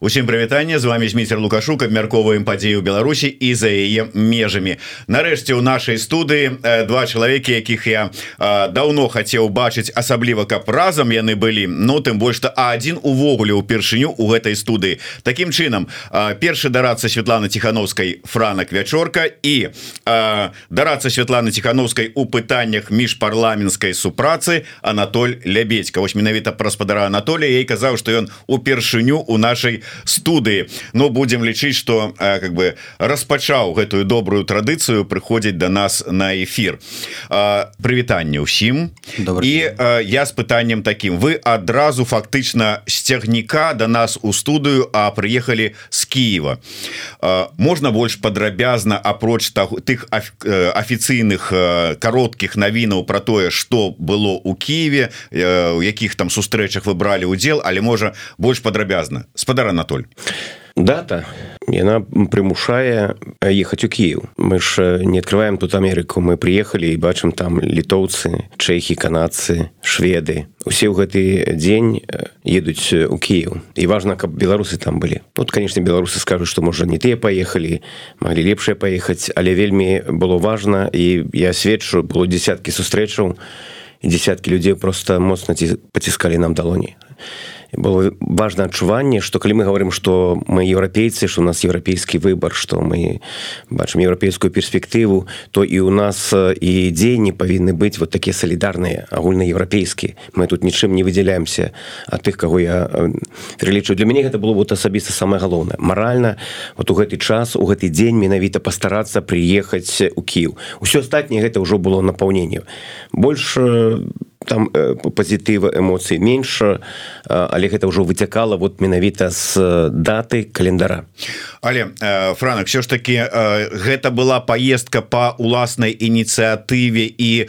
Усім прывітанне з вами міцер лукашук. Абмярковаем падзею Беларусі і за яе межамі Нарэшце ў нашай студыі два чалавекі якіх я а, давно хацеў бачыць асабліва каб разам яны былі Ну тым больш то адзін увогуле ўпершыню у гэтай студыі Такім чынам першы дарацца Святлана тихохановскай франак вячорка і дарацца Святланы тихохановскай у пытаннях міжпарламенскай супрацы Анатоль лябедька вось менавіта пра спадара Анатолія. Ей казаў што ён упершыню у нашай студыі. Но будем лічыць что как бы распачаў гэтую добрую традыцыю прыходзіць до нас на эфир прывітанне ўсім. І я с пытанням таким вы адразу фактычна сцягніка до нас у студыю а прыехалі с Киева можна больш падрабязна апроч таго тых афіцыйных кароткіх навінаў про тое что было у Киеве у якіх там сустрэчах вы бралі удзел але можа больш падрабязна. Спадара Анатоль. Дата яна прымушае ехаць у Кіев мы ж не открываем тут Амерыку мы приехали і бачым там літоўцы чэхі канадцы шведы. Усе ў гэты дзень едуць у Кіев і важна каб беларусы там былі. Вот конечно беларусы скажуць что можа не тыя поехали могли лепшае паехаць але вельмі было важно і я сведчу было десяткі сустрэчаў десяткі людзей просто моцна паціскалі нам далоні было важно адчуванне что калі мы говорим что мы еўрапейцы что у нас еўрапейскі выбор что мы бачым еўрапейскую перспектыву то і у нас і дзеянні павінны быць вот такія салідарныя агульнаеўрапейскі мы тут нічым не выдзяляемся от тых кого я пералічу для мяне гэта было вот асабіста самое галоўнае. Маральна вот у гэты час у гэты дзень менавіта пастарацца приехаць у Кіў усё астатняе гэта ўжо было напаўненне. Больше там э, пазітыва эмоцый менш э, але гэта ўжо выцякала вот менавіта з даты календара. Але э, франак все ж таки гэта была поездка по уласнай ініцыятыве і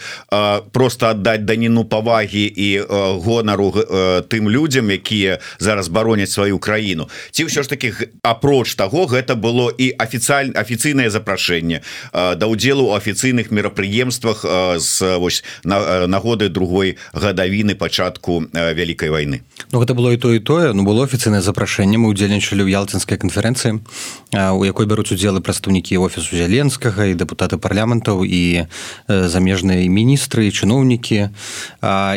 просто аддаць даніну павагі і гонару тым людям якія зараз бароняць сваю краіну. Ці ўсё ж таки апроч того гэта было і афіцыяль афіцыйнае запрашэнне да удзелу у афіцыйных мерапрыемствах з вось нагоды другой другой гадавіны пачатку вялікай войны Ну гэта было і то і тое. Ну было афіцыйнае запрашэнне. Мы удзельнічалі ў ялтынскай канферэнцыі у якой бяруць удзелы прадстаўнікі офісу зяленскага і дэпутаты парламентаў і замежныя міністры і чыноўнікі.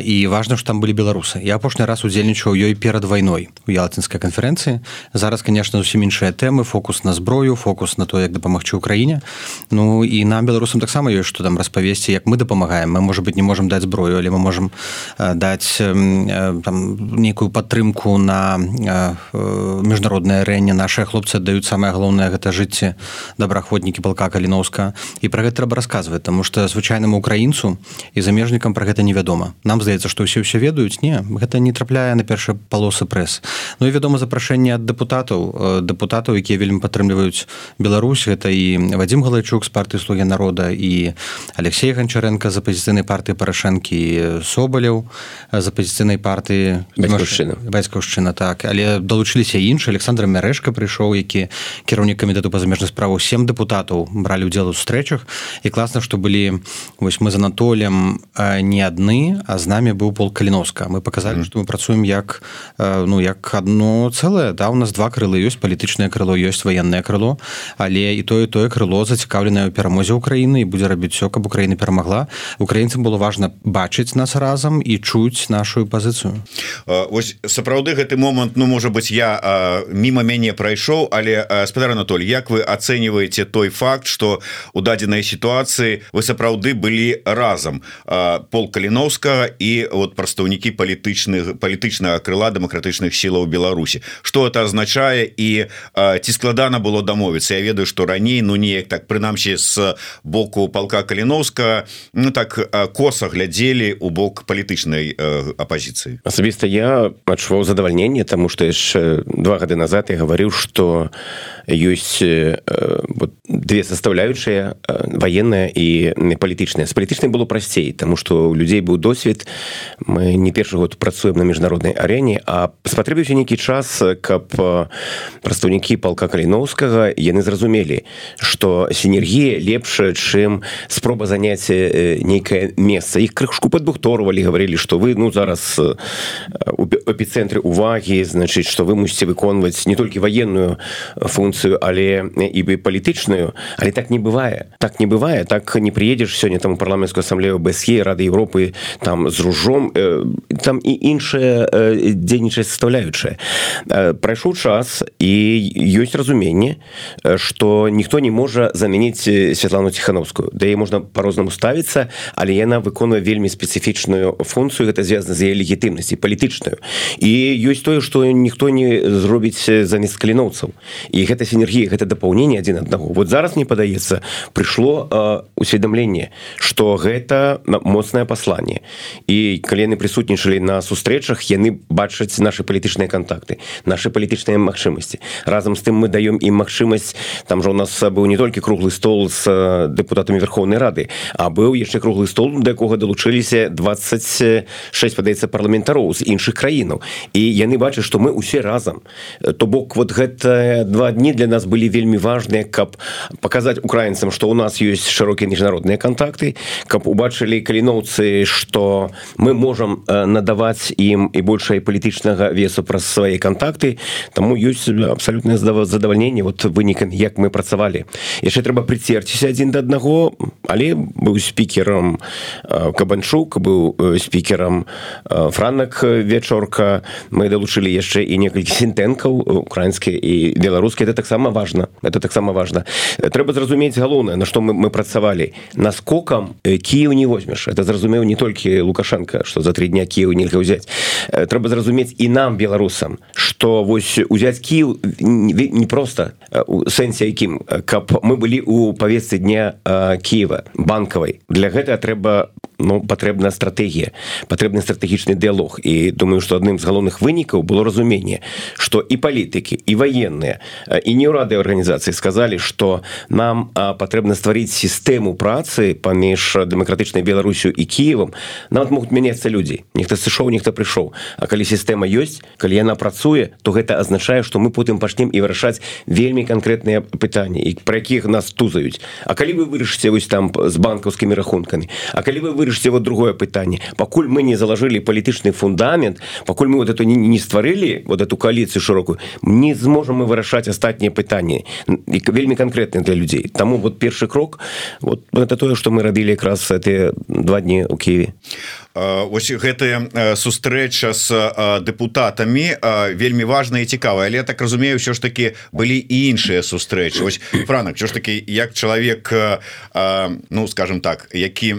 І важна што там былі беларусы. Я апошні раз удзельнічаў ёй перад вайной у ялтынскай канферэнцыі. Зараз конечно зусім іншыя тэмы. Фокус на зброю фокус на то як дапамагчы ўкраіне Ну і нам беларусам таксама ёсць што там распавесці як мы дапамагаем. Мы можа быть не можемм даць зброю але мы можем можем даць там нейкую падтрымку на міжнароднае арэне наши хлопцы аддаюць самае галоўнае гэта жыцці добраахвотнікі палка каліновска і про гэта трэба расказваць тому что звычайнаму украінцу і замежнікам про гэта невядома. Нам здаецца что ўсе ўсё ведаюць не гэта не трапляе на першыя палосы прэс. Ну і вядома запрашэнне ад депутатаў. Депутатаў якія вельмі падтрымліваюць Беларусь гэта і Вадзім галайчук з партыі слугі народа і Алексей ганчаренко за пазіцыйнай партыі парашэнкі собаляў з апозіцыйнай партыі бацькаўшчына так. Але далучыліся іншы Александр мярэшка прыйшоў які кіраўнік камітэту па замежных справу сем депутатаў бралі удзел у сустрэчах і класна што былі вось мы з анатолем не адны а з намі быў пол каліновска мы показалі што мы працуем як ну як одно цэлае да. У нас два крылы ёсць палітычнае крыло ёсць военное крыло але і тое тое крыло зацікаўленае ў перамозе Украіны і будзе рабіць все каб Украіна перамагла украінцам было важна бачыць нас разам і чуць нашу пазіцыю. Ось сапраўды гэты момант Ну можа быть я мимо мяне прайшоў але спадар Анатоль Як вы ацэньваеце той факт что у дадзенай сітуацыі вы сапраўды былі разам? Пол каліновска і вот прадстаўнікі палітычных палітычнага крыла дэмакратычных сілаў Беларусі. Что это азначае і ці складана было дамовіцца? Я ведаю что раней ну неяк так прынамсі з боку палка каліновска Ну так коса глядзелі у бок палітычнай апозіцыі асабіста я адчуваў задавальненне тому что яшчэ два гады назад я гаварыў что ёсць вот, две составляючыя военная і не палітычная. З палітычнай было прасцей тому что у людзей быў досвед. Мы не першы год працуем на міжнароднай арэне а спатрэбіўся нейкі час каб прадстаўнікі палка каліноўскага яны зразумелі что сінергія лепшая чым спроба заняць нейкае месца. Іх крышку падбухто повторвалі говорили что вы ну зараз у эпицэнтры увагі значыць что вы мусіце выконваць не толькі военную функцию але і бы палітычную але так не бывае так не бывае так не приедешь сёння там парламенскую ассамблею бСе рады Европы там з ружом там і іншая дзейнічаць составляючая прайшоў час і ёсць разуменне что ніхто не можа замяніць Святлану тихохановскую да і можна по-рознаму ставіцца але яна выконвае вельмі спецыфічную функцию гэта звязана з яе легітымнасці палітычную і ёсць тое что ніхто не зробіць замест каліноўцаў і гэта сінергія гэта дапаўненне адзін аднаго вот зараз мне падаецца прыйшло усведомленне что гэта моцнае пасланне і калі яны прысутнічалі на сустрэчах яны бачаць наши палітычныя контакты наши палітычныя магчымасці разам з тым мы даём ім магчымасць там жа у нас быў не толькі круглы стол с депутатамі верховнай рады а быў яшчэ круглы стол да якога далучыліся 26 падаецца парламентароў з іншых краінаў. І яны бачаць что мы усе разам. То бок вот гэта два дні для нас былі вельмі важныя каб показаць украінцам что у нас есть шырокія міжнародныя контакты каб убачылі каліноўцы что мы можем надаваць ім і большая палітычнага весу праз свае контакты тому ёсць абсалютна задавальненне вот вынікам як мы працавалі. Яшчэ трэба прыцерціся адзін да аднаго але быў спікером кабанчук быў спікером франак вечорка. Мы далучылі яшчэ і некалькі сінтэнкаў украінскія і беларускія. Это таксама важно это таксама важно трэба зразумець галоўнае на што мы, мы працавалі. Наскокам Кіев не возьмеш. Это зразумеў не толькі лукашенко что за три дня Кіев нельга ўзяць. Трэба зразумець і нам беларусам что вось узяць Кіев не просто у сэнсе якім каб мы былі у павесцы дня Киева банкавай. Для гэта трэба ну патрэбна стратегія патрэбны стратэгічны дыалог і думаю что адным з галоўных вынікаў было разуменне что і палітыкі і военные і не ўрады арганізацыі сказалі что нам патрэбна стварыць сістэму працы паміж дэмакратычнай беларусю і кіевам нават могуць мяняцца людзі нехта сышоў нехта прыйшоў А калі сістэма ёсць калі яна працуе то гэта азначае что мы потым пачнем і вырашаць вельмі канкрэтныя пытанні і про якіх нас тузаюць А калі вы вырашыце вось там з банкаўскімі рахункамі А калі вы вырашыце вот другое пытанне пакуль мы не залажылі палітычны фундамент пакуль мы вот это не, не стварылі вот эту коаліцыю шырокую не зможам мы вырашаць астатнія пытанні вельмі канкрэтны для людзей таму вот першы крок вот это тое что мы рабілі якраз эти два дні у Киеве ось гэтая сустрэча с депутатамі вельмі важная і цікавая. Але так разумею все ж таки былі іншыя сустрэчы. Ось франак що ж таки як чалавек ну скажем так які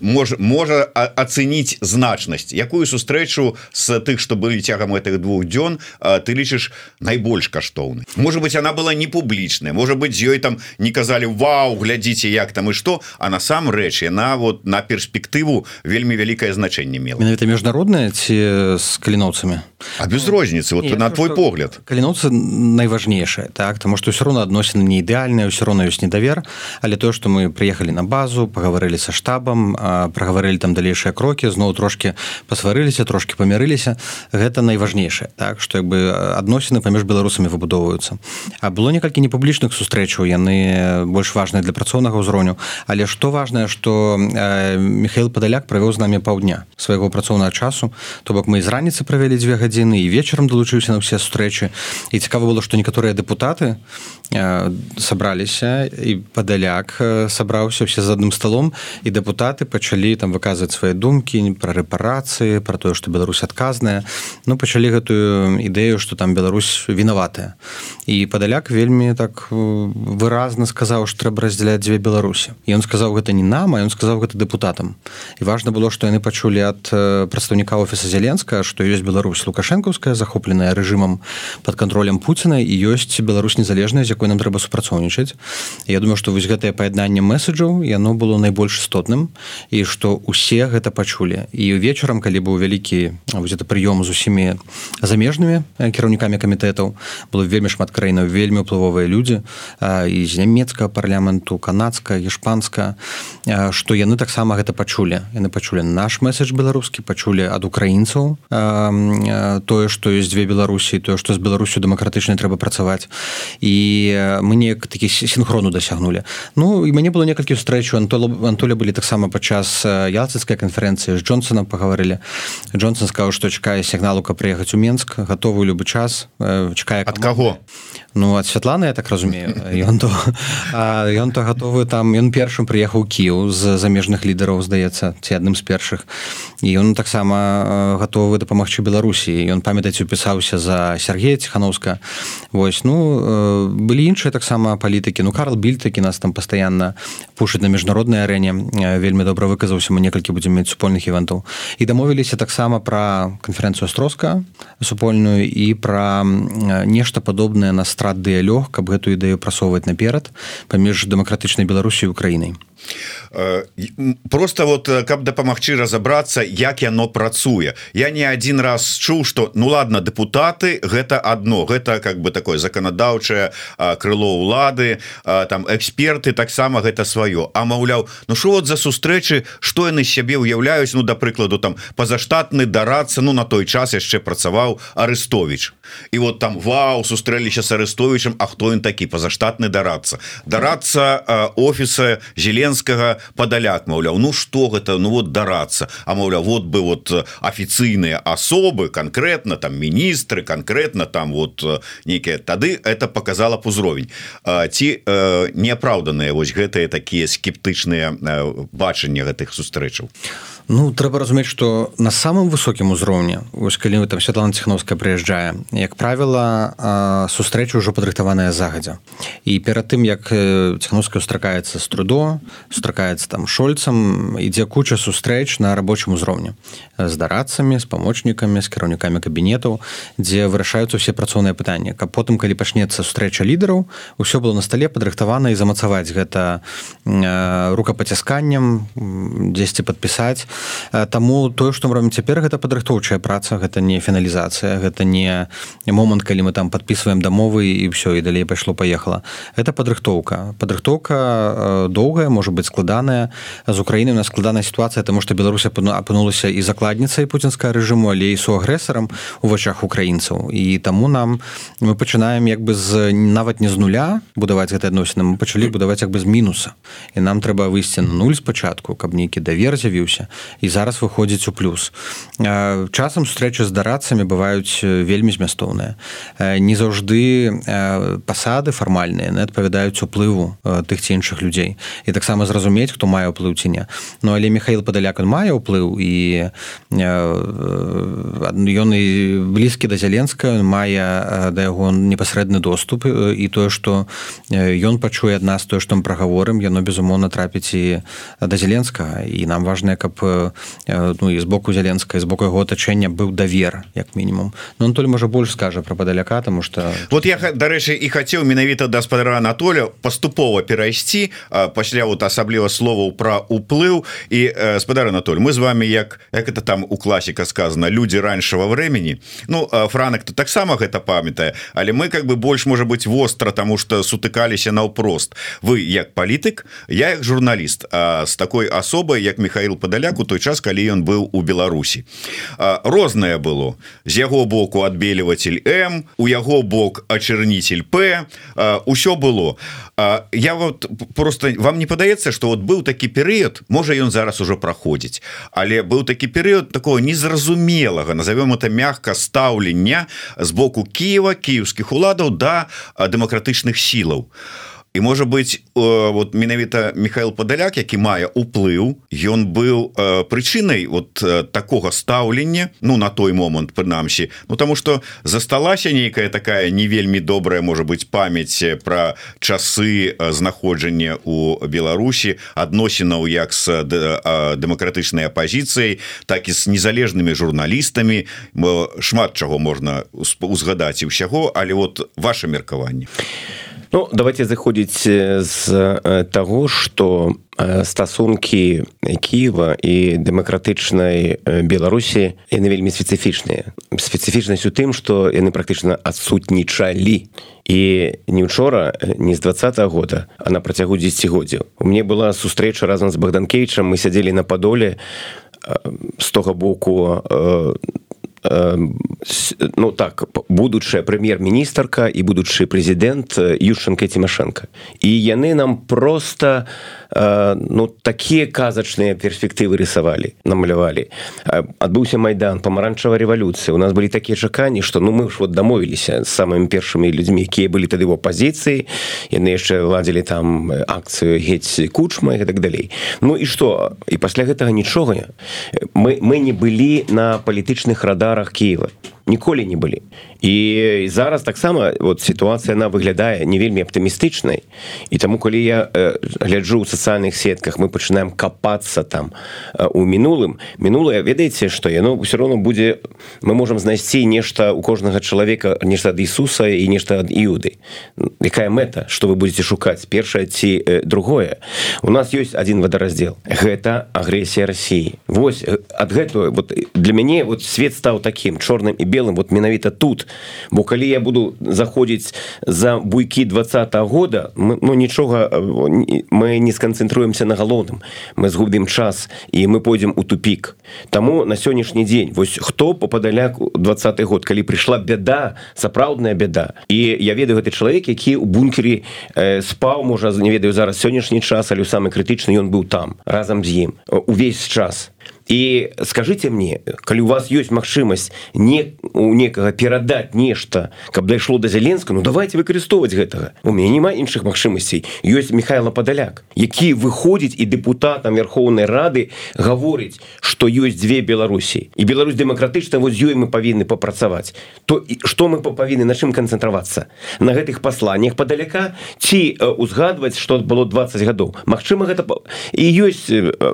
можа можа ацэніць значнасць. Якую сустрэчу с тых что былі цягам гэтых двух дзён ты лічыш найбольш каштоўны может быть она была не публічная может быть з ёй там не казалі Вау глядзіце як там і что а насамрэч яна вот на перспектыву вельмі вялікае значэнне мела это міжнародная ці з каліноўцамі а без розніцы вот Не, на твой погляд? каліноўцы найважнейшае так тому что все равно адносіны не ідэальныя ўсё роўно ёсць недавер але то что мы приехали на базу пагаварылі са штабам прагаварылі там далейшыя крокі зноў трошки пасварыліся трошки памірыліся гэта найважнейшае так что як бы адносіны паміж беларусамі выбудоўваюцца а было некалькі непублічных сустрэчаў яны больш важныя для працоўнага ўзроўню але что важное что Михаил падаляк правёў з намі паўдня свайго працоўнага часу то бок мы з раніцы правялі дзве гадзіны і вечарам далучыўся на ўсе сустрэчы. І цікава было што некаторыя депутаты сабраліся і падаляк сабраўся все з адным сталом і депутаты пачалі там выказваць свае думкі пра рэпарацыі про тое што Беларусь адказная. Ну пачалі гэтую ідэю что там Беларусь вінаватая. І падаляк вельмі так выразна сказаў што трэба раздзяляць дзве беларусі ён сказаў гэта не нам а ён сказаў гэта депутатам і важна было што яны пачулі ад прадстаўніка офіса зяленска што ёсць Беларусь лукашэнкаўская захопленая рэжымам под контролем Пуціна і ёсць Беларусь незалежная з якой нам трэба супрацоўнічаць. Я думаю што вось гэтае паяднанне месседжаў яно было найбольш істотным і што усе гэта пачулі. І вечарам калі быў вялікі это прыём з усімі замежнымі кіраўнікамі камітэтаў было вельмі шмат краінаў вельмі ўплывовыя людзі і з нямецкага парламенту канадска іспанска што яны таксама гэта пачулі. Яны пачулі наш месседж беларускі пачулі ад украінцаў тое што ёсць дзве беларусі тое што з беларусю дэмакратычнай трэба працаваць. І мы неяк такі синхрону дасягнули Ну і мяне было некалькі сустрэчу антола антоля былі таксама падчас ялцыцкай канферэнцыі з Джонсонам пагаварылі. Джонсон сказаў што чакае сігналу каб прыехаць у Менск гатовы любы час чакае ад каго? Ну ад святланы я так разумею. Ён то ён то гатовы там ён першым прыехаў Кіў з замежных лідараў здаецца ці адным з першых і ён таксама гатовы дапамагчы Беларусі. Ён памятаць упісаўся за Сергея ціхановска Вось ну былі іншыя таксама палітыкі. Ну Карл біль такі нас там пастаянна пушыць на міжнароднай арэне вельмі добра выказаўся. Мы некалькі будзем мець супольных івентаў. І дамовіліся таксама пра канферэнцыю астроска супольную і пра нешта падобнае на страт дыялёг каб гэтую ідэю прасоўваць наперад паміж дэмакратычнай беларусі украінай. Э, просто вот э, каб дапамагчы разобрацца як яно працуе. Я не один раз чуў что ну ладно депутаты гэта одно. Гэта как бы такое законадаўчае крыло улады там эксперты таксама гэта сваё. А маўляў Ну що вот за сустрэчы что яны сябе уяўляюць ну да прыкладу там пазаштатны дарацца ну на той час яшчэ працаваў арестович і вот там Вау сустрэліся с арестовичем А хто ён такі? Пазаштатны дарацца дарацца офіса зелен зеленскага падаляк маўляў ну что гэта ну вот дарацца. А маўляў вот бы вот афіцыйныя асобы конкретно там міністры конкретно там вот нейкія тады это показала б узровень. Ці неапраўданыя вось гэтыя такія скептычныя бачання гэтых сустрэчаў Ну трэба разумець што на самым высокім узроўні вось калі вы там Святлана ціхновская прыязджае як правіла сустрэча ўжо падрыхтаваная загадзя. І перад тым як ціхновская стракаецца з трудо стракаецца там шольцам ідзе куча сустрэч на рабочым узроўні. З дарадцамі з памочнікамі з кіраўнікамі кабінетаў дзе вырашаюцца ўсе працоўныя пытанні. Каб потым калі пачнецца сустрэча лідараў усё было на стале падрыхтавана і замацаваць гэта рукапацісканнем дзесьці падпісаць Таму тое што мы робім цяпер гэта падрыхтоўчая праца гэта не фіналізацыя гэта не момант калі мы там подписываем дамовы і все і далей пайшло поехала это падрыхтоўка. Падрыхтоўка э, доўгая может быть складаная. З Украіны на складаная сітуацыя тому что Беларусь апынулася і закладніцай пуцінска рэжыму але і суагрэсарам у вачах украінцаў. І таму нам мы пачынаем як бы з нават не з нуля будаваць гэта адносіны мы пачалі будаваць як бы з мінуса. І нам трэба выйсці на нуль спачатку каб нейкі давер з'явіўся і зараз выходзіць у плюс. Часам сустрэчы з дарацамі бываюць вельмі змястоўныя. Не заўжды пасады фармальныя не адпавядаюць уплыву тых ці іншых людзей. І таксама зразумець хто мае ўплыў ці не. Ну але Михаил падаляк он мае ўплыў і ён і блізкі да зяленска мае да яго непасрэдны доступ і тое што ён пачуе ад нас тое што мы прагаворым яно безумоўна трапіць і да зяленскага і нам важна каб ну і з боку зяленска з боку яго атачэння быў давер як мінімум. Но он толь можа больш скажа про падаляка тому что вот я дарэчы і хацеў менавіта гаспадара Анатоля паступова перайсці пасля вот асабліва словаў про уплыў і спадар Анатоль мы з вами як як это там у класіка сказано люди раньшего времени Ну франак то таксама гэта памятае але мы как бы больш можа быть востра тому что сутыкаліся наўпрост. Вы як палітык я як журналіст з такой асобай як Михаил падаляк у той час калі ён быў у Беларусі. Рознае было. З яго боку адбеліватель М у яго бок ачырніцель П. Ўсё было. Я вот просто вам не падаецца что вот быў такі перыяд можа ён зараз ужо праходзіць але быў такі перыяд такого незразумелага назовём это мягка стаўлення з боку Киева кіевскіх уладаў да дэмакратычных сілаў. а і можа быть вот менавіта Михаил падаляк які мае уплыў ён быў прычынай вот такого стаўлення Ну на той момант прынамсі Ну тому что засталася нейкая такая не вельмі добрая может быть памяць про часы знаходжання у Беларусі адносінаў як с дэмакратычнай апозіцыяй так і с незалежнымі журналістамі шмат чаго можна узгадаць і ўсяго але вот ваше меркаванне Ну давайте заходзіць з таго что стасункі Киева і дэмакратычнай Беларусі яны вельмі спецыфічныя. Спецыфічнасць у тым что яны практычна адсутнічалі. І не учора не з два -го года а на працягу дзегоддзяў у мне была сустрэча разам з богданкейчам мы сядзелі на падоле з тога боку э, ну так будучая прэм'ер-міністрка і будучы прэзідэнт юшчанка цімашенко і яны нам просто э, ну такія казачныя перспектывы рысавалі намалявалі адбыўся майдан памаранчава рэвалюцыя у нас былі такія чаканні што ну мы ж вот дамовіліся з самымі першымі людзьмі якія былі тады в апозіцыі яны яшчэ ладзілі там акцыю геть кучма і так далей. Ну і что і пасля гэтага нічога. Мы мы не былі на палітычных радарах Киева ніколі не былі. І зараз таксама вот сітуацыя она выглядае не вельмі аптымістычнай. І таму калі я э, гляджу ў сацыяльных сетках мы пачынаем капацца там э, у мінулым. Мінулае ведаеце што яно ўсё роўно будзе мы можемм знайсці нешта у кожнага чалавека нешта ад Ісуса і нешта ад іуды. Якая мэта? Что вы будете шукаць? Першае ці э, другое? У нас ёсць один вадараздзел. Гэта агрэсія Росіі Вось ад гэтую вот для мяне вот свет стаў таким чорным і белым вот менавіта тут. Бо калі я буду заходзіць за буйкі двадцатого года мы, ну нічога мы не сканцэнтруемся на галоўным. Мы згубім час і мы пойдзем у тупик Таму на сённяшні дзень вось хто попадаляк двадцатый год калі прыйшла бяда сапраўдная бяда. І я ведаю гэты чалавек які у бункеры э, спаў можа не ведаю зараз сённяшні час але самы крытычны ён быў там разам з ім увесь час і скажите мне калі у вас ёсць магчымасць не у некага перадаць нешта каб дайшло до зяленска Ну давайте выкарыстоўваць гэтага. У мяне няма іншых магчымасцей. Ёсць михайло падаляк які выходзіць і депутатам верхоўнай рады гаворыць что ёсць две беларусі. І Беларусь дэмакратычна вось ёй мы павінны папрацаваць. То что мы павінны на чым канцэнтравацца? На гэтых пасланнях падаляка ці узгадваць что было 20 гадоў? Мачыма гэта і ёсць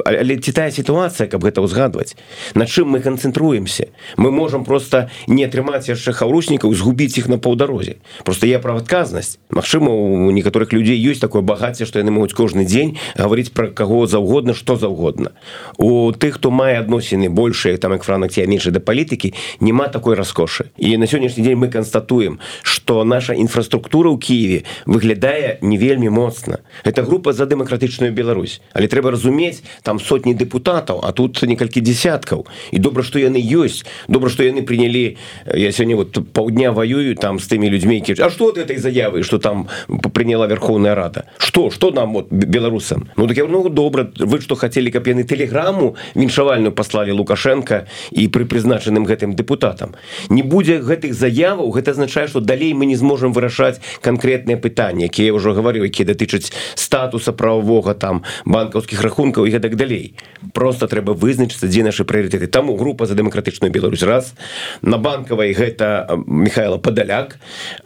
але ці тая сітуацыя каб гэта ўзгадваць на чым мы канцэнтруемся. Мы можем просто не атрымаць яшчэ хаўручнікаў згубіць іх на паўдарозе. Просто я пра адказнасць. Мачыма у некаторых людзей ёсць такое багацце што яны могуць кожны дзень гаварыць пра каго заўгодна што заўгодна. У тых хто мае адносіны большыя там як франак ці менш да палітыкі няма такой раскошы. І на сённяшні дзень мы канстатуем что наша інфраструктура ў Киеве выглядае не вельмі моцна. Это група за дэмакратычную Беларусь. Але трэба разумець там сотні депутатаў а тут не некалькі десяткаў. І добра што яны ёсць. Добра што яны прынялі я сёння вот паўдня ваюю там з тымі людзьмі які А что этой заявы что там прыняла Верховная Рада? Что что нам вот беларусам? Ну так я ну добра вы что хотели каб яны тэлеграму віншавальную послали лукашенко і пры прызначаным гэтым депутатам не будзе гэтых заяваў гэта азначае что далей мы не зможам вырашаць конкретныя пытанні якія ўжо гаварыў якія датычаць статуса правовога там банкаўскіх рахункаў і гэтак далей. Просто трэба вызначыць вызначыцца дзе нашы прыоритеты таму група за дэмакратычную Беларусь. Раз. На банкавай гэта Михайла падаляк.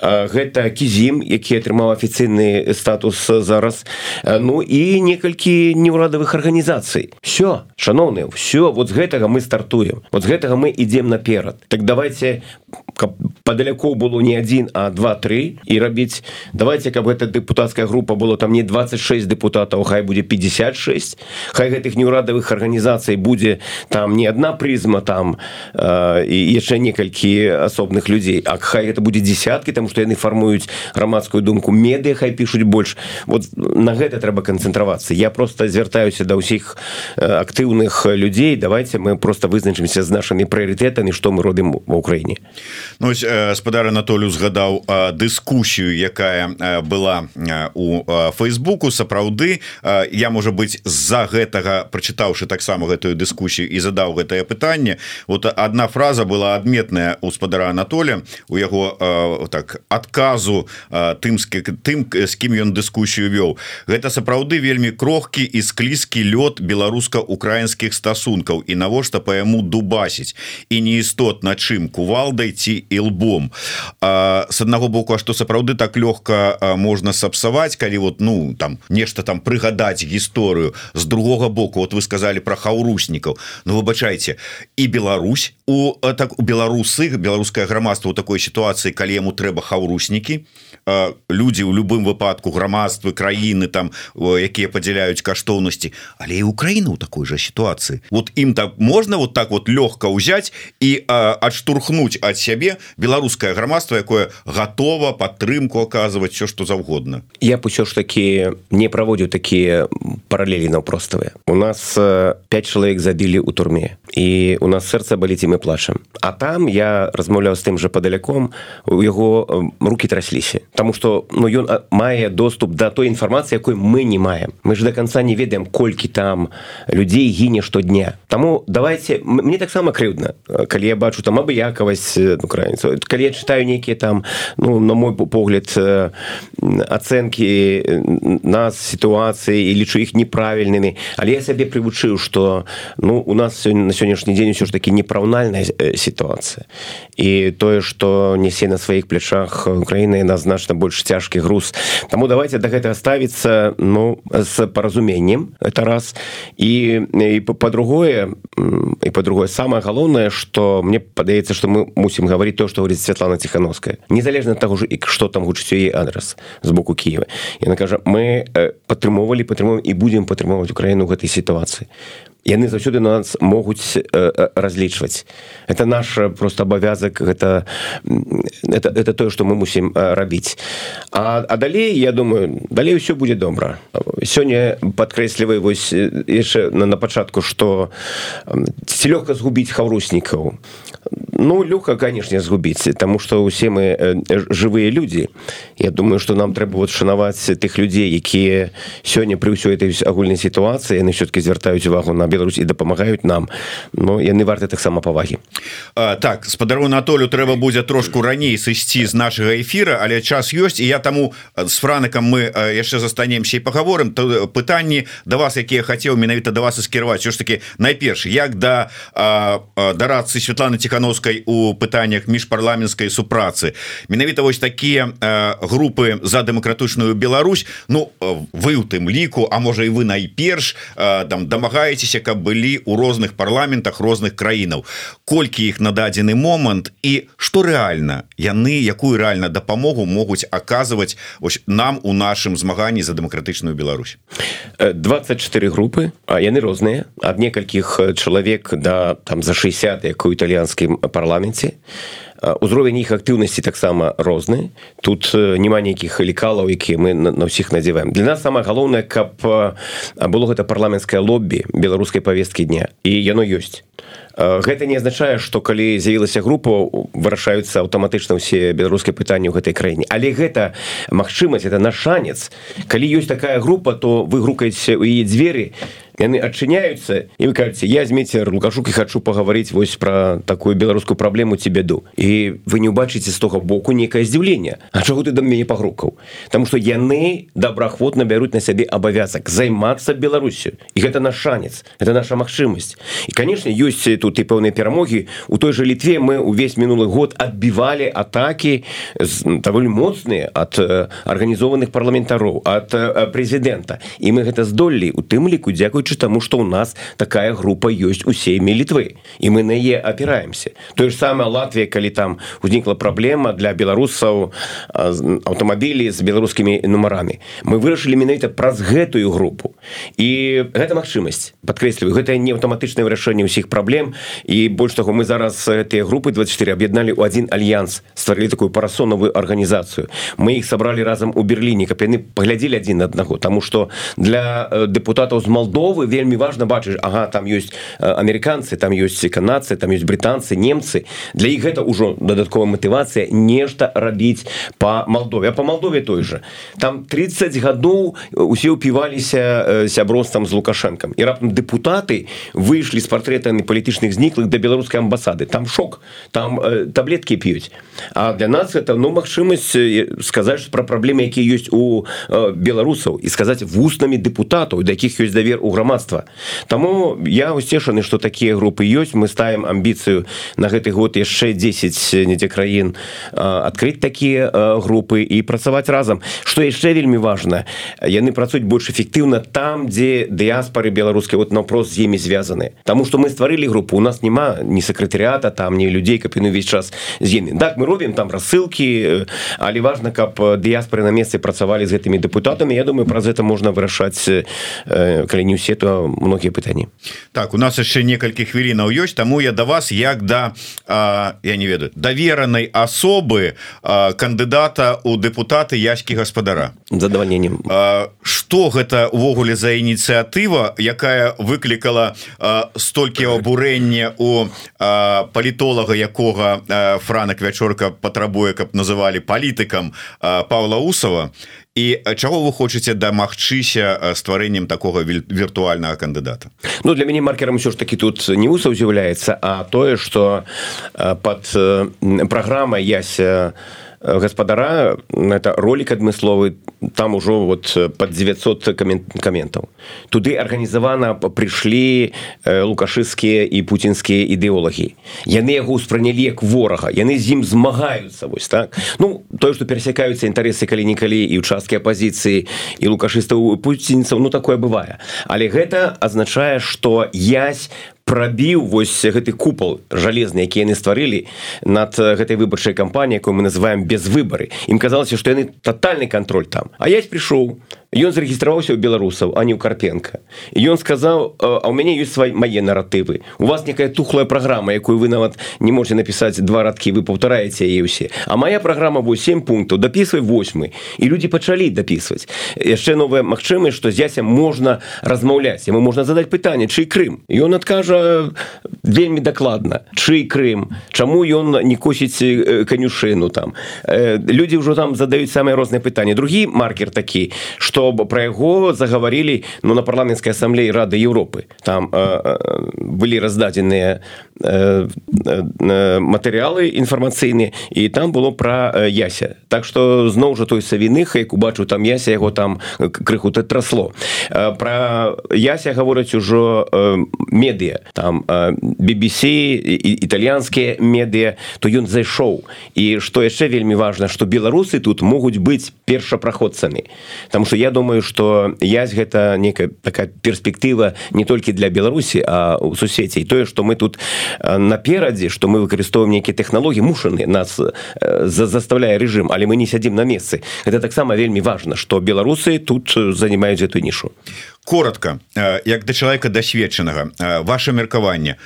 Гэта кізім які атрымаў афіцыйны статус зараз. Ну і некалькі неўрадавых арганізацый. Все шаноўны все вот з гэтага мы стартуем. Вот з гэтага мы ідзем наперад. Так давайте каб падалякоў было не один а два-тры і рабіць давайте каб гэта депутатская група было там не 26 депутатаў хай будзе 56 хай гэтых неўрадавых арганізацый будзе там не одна прызма там э, і яшчэ некалькі асобных людзей А хай это будзе десяткі там что яны фармуюць грамадскую думку медыа хай пишутць больш. Вот на гэта трэба канцэнтравацца. Я просто звяртаюся да ўсіх актыўных людзей давайте мы просто вызначымся з нашими прыоритетамі что мы робім в Украіне Ну спадар Анатолю згадаў дыскусію якая была у фейсбуку. Сапраўды я можа быть з-за гэтага прачытаўшы таксама гэтую дыскусію і задаў гэтае пытанне вот одна фраза была адметная у спадара Анатоля у яго так адказу тымскі тым з кім ён дыскусію вёў. Гэта сапраўды вельмі крохкі і склізкі лёд беларуска-украінскіх стасункаў. І навошта по яму дубасіць? І не істотна чым кувалдай ці лбом. С аднаго боку А что сапраўды так лёгка можна сапсаваць калі вот ну там нешта там прыгадаць гісторыю. З другога боку вот вы сказали про хаўруснікаў Ну выбачайце і Беларусь у так у беларусы беларускае грамадства у такой сітуацыі калі яму трэба хаўруснікі людзі у любым выпадку грамадствы краіны там якія падзяляюць каштоўнасці. Але і Украіна у такой жа сітуацыі. Вот ім так можна вот так вот лёгка ўзяць і адштурхнуць ад сябе беларускае грамадства якое готова падтрымку оказывать все что заўгодна. Я б усё ж таки не праводзіў такія параллелі наўпроставыя. У нас 5 чалавек забілі у турме і у нас сэрца баліць і мы плачам. А там я размаўляў з тым же падаляком у яго руки трасліся тому что ну ён мае доступ до той інфармацыі якой мы не маем. Мы ж до конца не ведаем колькі там людзей гіне штодня. Таму давайте мне таксама крыўдна. Калі я бачу там абыякавасць украінцаў калі я читаю нейкія там ну на мой погляд ацэнкі нас сітуацыі і лічу іх неправільнымі. Але я сябе прывучыў что ну у нас сёння на сённяшні дзень усё ж таки непраўнальная сітуацыя. І тое что нясе на сваіх плячах Украіны на значна больш цяжкі груз. Таму давайте до да гэтага ставіцца ну з паразуменнем это раз. І, і по-другое і по-другое самое галоўнае что мне падаецца что мы мусім гаварыць то что говорит Святлана тихохановская незалежна того же і что там гучыць яе адрес з боку Киева. Яна кажа мы падтрымоўвалі падтрымуем і будем падтрымоўваць Украіну гэтай сітуацыі яны заўсёды на нас могуць э, э, разлічваць. Это наш просто абавязак гэта это, это тое что мы мусім э, рабіць. А, а далей я думаю далей все будзе добра. Сёння подкрэслівай вось яшчэ на, на пачатку что ці лёгка згубіць хаўруснікаў? Ну лёгка канешне згубіць тому что усе мы жывыя людзі. Я думаю что нам трэба вот шанаваць тых людзей якія сёння пры ўсёй этой агульнай сітуацыі яны все-таки звяртаюць увагу на Беларусь і дапамагаюць нам но яны варты таксама павагі. Так спадару Анатолю трэба будзе трошку раней сысці з нашага эфира але час ёсць і я таму з франакам мы яшчэ застанемся і паговорым то пытанні да вас якія хацеў менавіта да вас скіраваць ж таки найперш як да дарацы Святланы тихохановскай у пытаннях міжпарламенскай супрацы. Менавіта вось такія групы за дэмакратычную Беларусь. Ну вы у тым ліку А можа і вы найперш там дамагаецеся каб былі у розных парламентах розных краінаў. Колькі іх на дадзены момант і что реально яны якую реально дапамогу могуць аказваць ось нам у нашым змаганні за дэмакратычную Беларусь? 24 групы а яны розныя. Ад некалькіх чалавек да там за 60 як у італьянскім парламенце. і узровень іх актыўнасці таксама розны тут няма нейкіх лекалаў якія мы на, ўсіх надзяваем для нас самое галоўнае каб было гэта парламенцкае лоббі беларускай повесткі дня. І яно ёсць гэта не азначае что калі з'явілася група вырашаюцца аўтаматычна ўсе беларускія пытанні ў гэтай краіне. Але гэта магчымасць это наш шанец. Калі ёсць такая група то вы грукаеце у яе дзверы яны адчыняюцца і вы кажаце я змейцер лукашук і хочу пагаварыць вось про такую беларускую праблему ці бяду і вы не убачыце з тога боку некае здзіўленне. А чаго ты да мяне пагрукаў? Таму что яны добраахвотна бяруць на сябе абавязак займацца Беларусю. І гэта наш шанец это наша магчымасць. І канешне ёсць тут і пэўныя перамогі. У той же літве мы увесь мінулы год адбівалі атаки даволі моцныя ад арганізованых парламентароў ад прэзідэнта. І мы гэта здолелі у тым ліку дзякуючы таму што ў нас такая група ёсць у сейме літвы. І мы на е опіраемся тое ж самае Латвія калі там узнікла праблема для беларусаў аўтамабілі з беларускімі нумарамі. Мы вырашылі менавіта праз гэтую групу. І гэта магчымасць падкрэсліваю гэта не аўтаматычнае вырашэнне ўсіх праблем і больш таго мы зараз гэтыя групы 24 аб'ядналі ў адзін альянс стварылі такую парасонавую арганізацыю мы іх сабралі разам у берерліне каб яны паглядзелі адзін аднаго таму што для дэпутатаў з Малдовы вельмі важно бачыш Ага там ёсць амерыканцы там ёсць канадцы там ёсць брытанцы немцы. Для іх гэта ўжо дадатковая матывацыя нешта рабіць по Малдове по Малдове той же. Там 30 гадоў усе упіваліся сяброствам з лукашэнкам і раптам депутаты выйшлі з партрэтамі палітычных зніклых да беларускай амбасады. Там шок. Там э, таблетки п'юць А для нас это ну магчымасць сказаць про праблемы якія ёсць у э, беларусаў і сказаць вуснамі депутатаў да якіх ёсць давер у грамад грамадства Таму я усцешаны что такія групы ёсць мы ставим амбіцыю на гэты год яшчэ 10 недзе краін адкрыць такія групы і працаваць разам. Что яшчэ вельмі важно яны працуюць больш эфектыўна там дзе дыаспоры беларускай вот напрос з імі звязаны. Таму что мы стварылі групу у нас няма не сакратарыата там не людзей каб яны увесь час з імі так мы робім там рассылкі але важно каб дыаспоры на месцы працавалі з гэтымі депутатамі Я думаю праз это можна вырашаць калі не ўсе то многія пытанні так у нас яшчэ некалькі хвілінаў ёсць таму я да вас як да а, я не ведаю даверанай асобы кандыдата у депутаты яські гаспадара задавальненнем что гэта увогуле за ініцыятыва якая выклікала столькі абурэння у палітолага якога франак вячорка патрабуе каб называлі палітыкам Павла усова і чаго вы хочаце дамагчыся стварэннем такого віртуальнага кандыдата? Ну для мяне маркерам ўсё ж таки тут не усаў з'яўляецца а тое что под праграмай яся гаспадара это ролик адмысловы там ужо вот под 900 каментаў туды арганізавана прыйшлі лукашыскія і пуцінскія ідэолагі яны яго ўспранялі як ворага. Яны з ім змагаюцца вось так. Ну тое что перасякаюцца інтарэсы калі-нікалі і участкі апозіцыі і лукашыстаў пуцінцаў ну такое бывае. Але гэта азначае что язь по прабіў вось гэты купал жалезны які яны стварылі над гэтай выбарчай кампаніяй якую мы называем без выбары ім казалася што яны тотальны контроль там. А я прыйшоў ён зарэгістраваўся ў беларусаў а не ў карпенко. Ён сказаў а у мяне ёсць свай мае наратывы у вас некая тухлая праграма якую вы нават не можете напісаць два радкі вы паўтараеце яе ўсе. А моя праграма 8 пунктаў дапісвай восьмы і людзі пачалі дапісваць яшчэ новая магчымасць што зяся можна размаўляць. Яму можна задаць пытанне чый Крым? Ён адкажа вельмі дакладна чый Крым? Чаму ён не косіць канюшыну там? Людзі ўжо там задаюць самыя розныя пытанні. Другі маркер такі что што пра яго загаварылі ну на парламенцкай асамблеі рады Еўропы там э, э, былі раздадзеныя э, э, матэрыялы інфармацыйныя і там было пра э, яся. Так што зноў жа той савіных як убачыў там яся яго там крыху ты трасло. Э, пра яся гавораць ужо э, медыа там э, BBC італьянскія медыа то ён зайшоў. І што яшчэ вельмі важна што беларусы тут могуць быць першапраходцамі. Там что думаю что язь гэта некая такая перспектыва не толькі для беларусі а у суседзей тое что мы тут наперадзе что мы выкарыстоўваем нейкія технологлогі мушаны нас за заставляе режим але мы не сядзім на месцы это таксама вельмі важно что беларусы тут занимаюць эту нішу коротко як да чалавека дасведчанага ваше меркаванне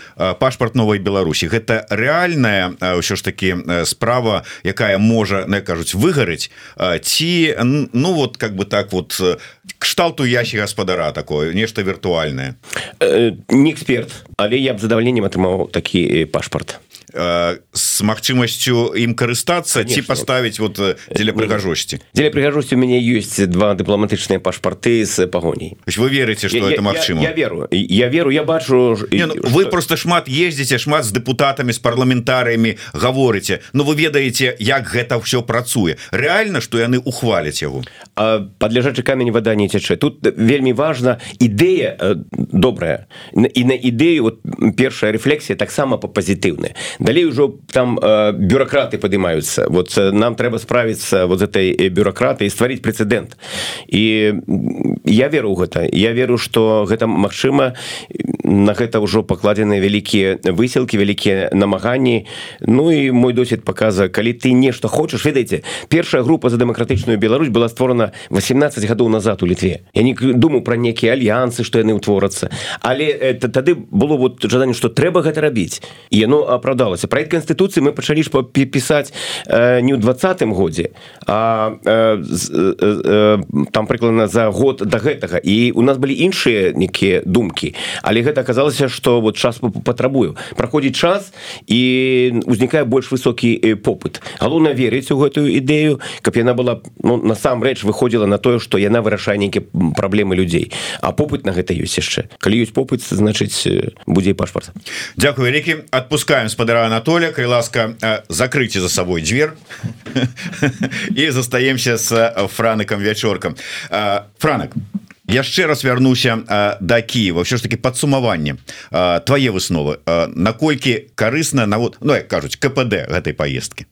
пашпарт новой Беларусі. Гэта реальная ўсё ж таки справа якая можа не кажуць выгарыць ці ну вот как бы так вот кшталту ящик гаспадара такое нешта віртуальное не эксперт але я б задавальненнем атрымаў такі пашпарт с магчымасцю ім карыстацца ці паставіць вот. дзеля прыгажосці дзеля прыгажосці у мяне ёсць два дыпламатычныя пашпарты з пагоней вы верыце что это магчыма я, я веру. Я веру я бачу Не, ну, вы просто шмат ездзіце шмат з дэпутатамі з парламентарыямі гаворыце но вы ведаеце як гэта все працуе. Реально что яны ухваляць яго падляжачы камень вода не цячэ тут вельмі важна ідэя добрая. І на ідэю вот першая рэфлексія таксама па пазітыўная далей ужо там э, бюрократы падымаюцца. Вот э, нам трэба справіцца вот этой бюрократы і стварыць прэцэдэнт. І я веру ў гэта. Я веру что гэта Мачыма на гэта ўжо пакладзены вялікія высілкі вялікія намаганні. Ну і мой досвед показа калі ты нешта хочаш ведаеце першая група за дэмакратычную Беларусь была створана 18 гадоў назад у літве. Я не думаю про некія альянсы что яны ўтворацца. Але это тады было вот жаданне что трэба гэта рабіць. І яно апраўдала атрымалася проект конституцыі мы пачалі ж пісаць э, не ў двадцатым годзе а э, э, там прыкладна за год до да гэтага. І у нас былі іншыя нейкія думкі. Але гэта аказалася что вот час патрабую. Праходзіць час і узнікае больш высокі попыт. Галоўна верыць у гэтую ідэю каб яна была ну, насамрэч выходзіла на тое что яна вырашае нейкія праблемы людзей. А попыт на гэта ёсць яшчэ. Калі ёсць попыт значыць будзе пашпарт. Дякую вялікі отпускаем спадара Анатолия кай ласка э, закрыйте за собой дверь и застаемся с э, франыком вячоркам э, франак яшчэ раз вярнуся до Киева. Все ж таки подсумаванне твои высновы. Наколькі карысна на вот ну як кажуць КПД гэтай поездки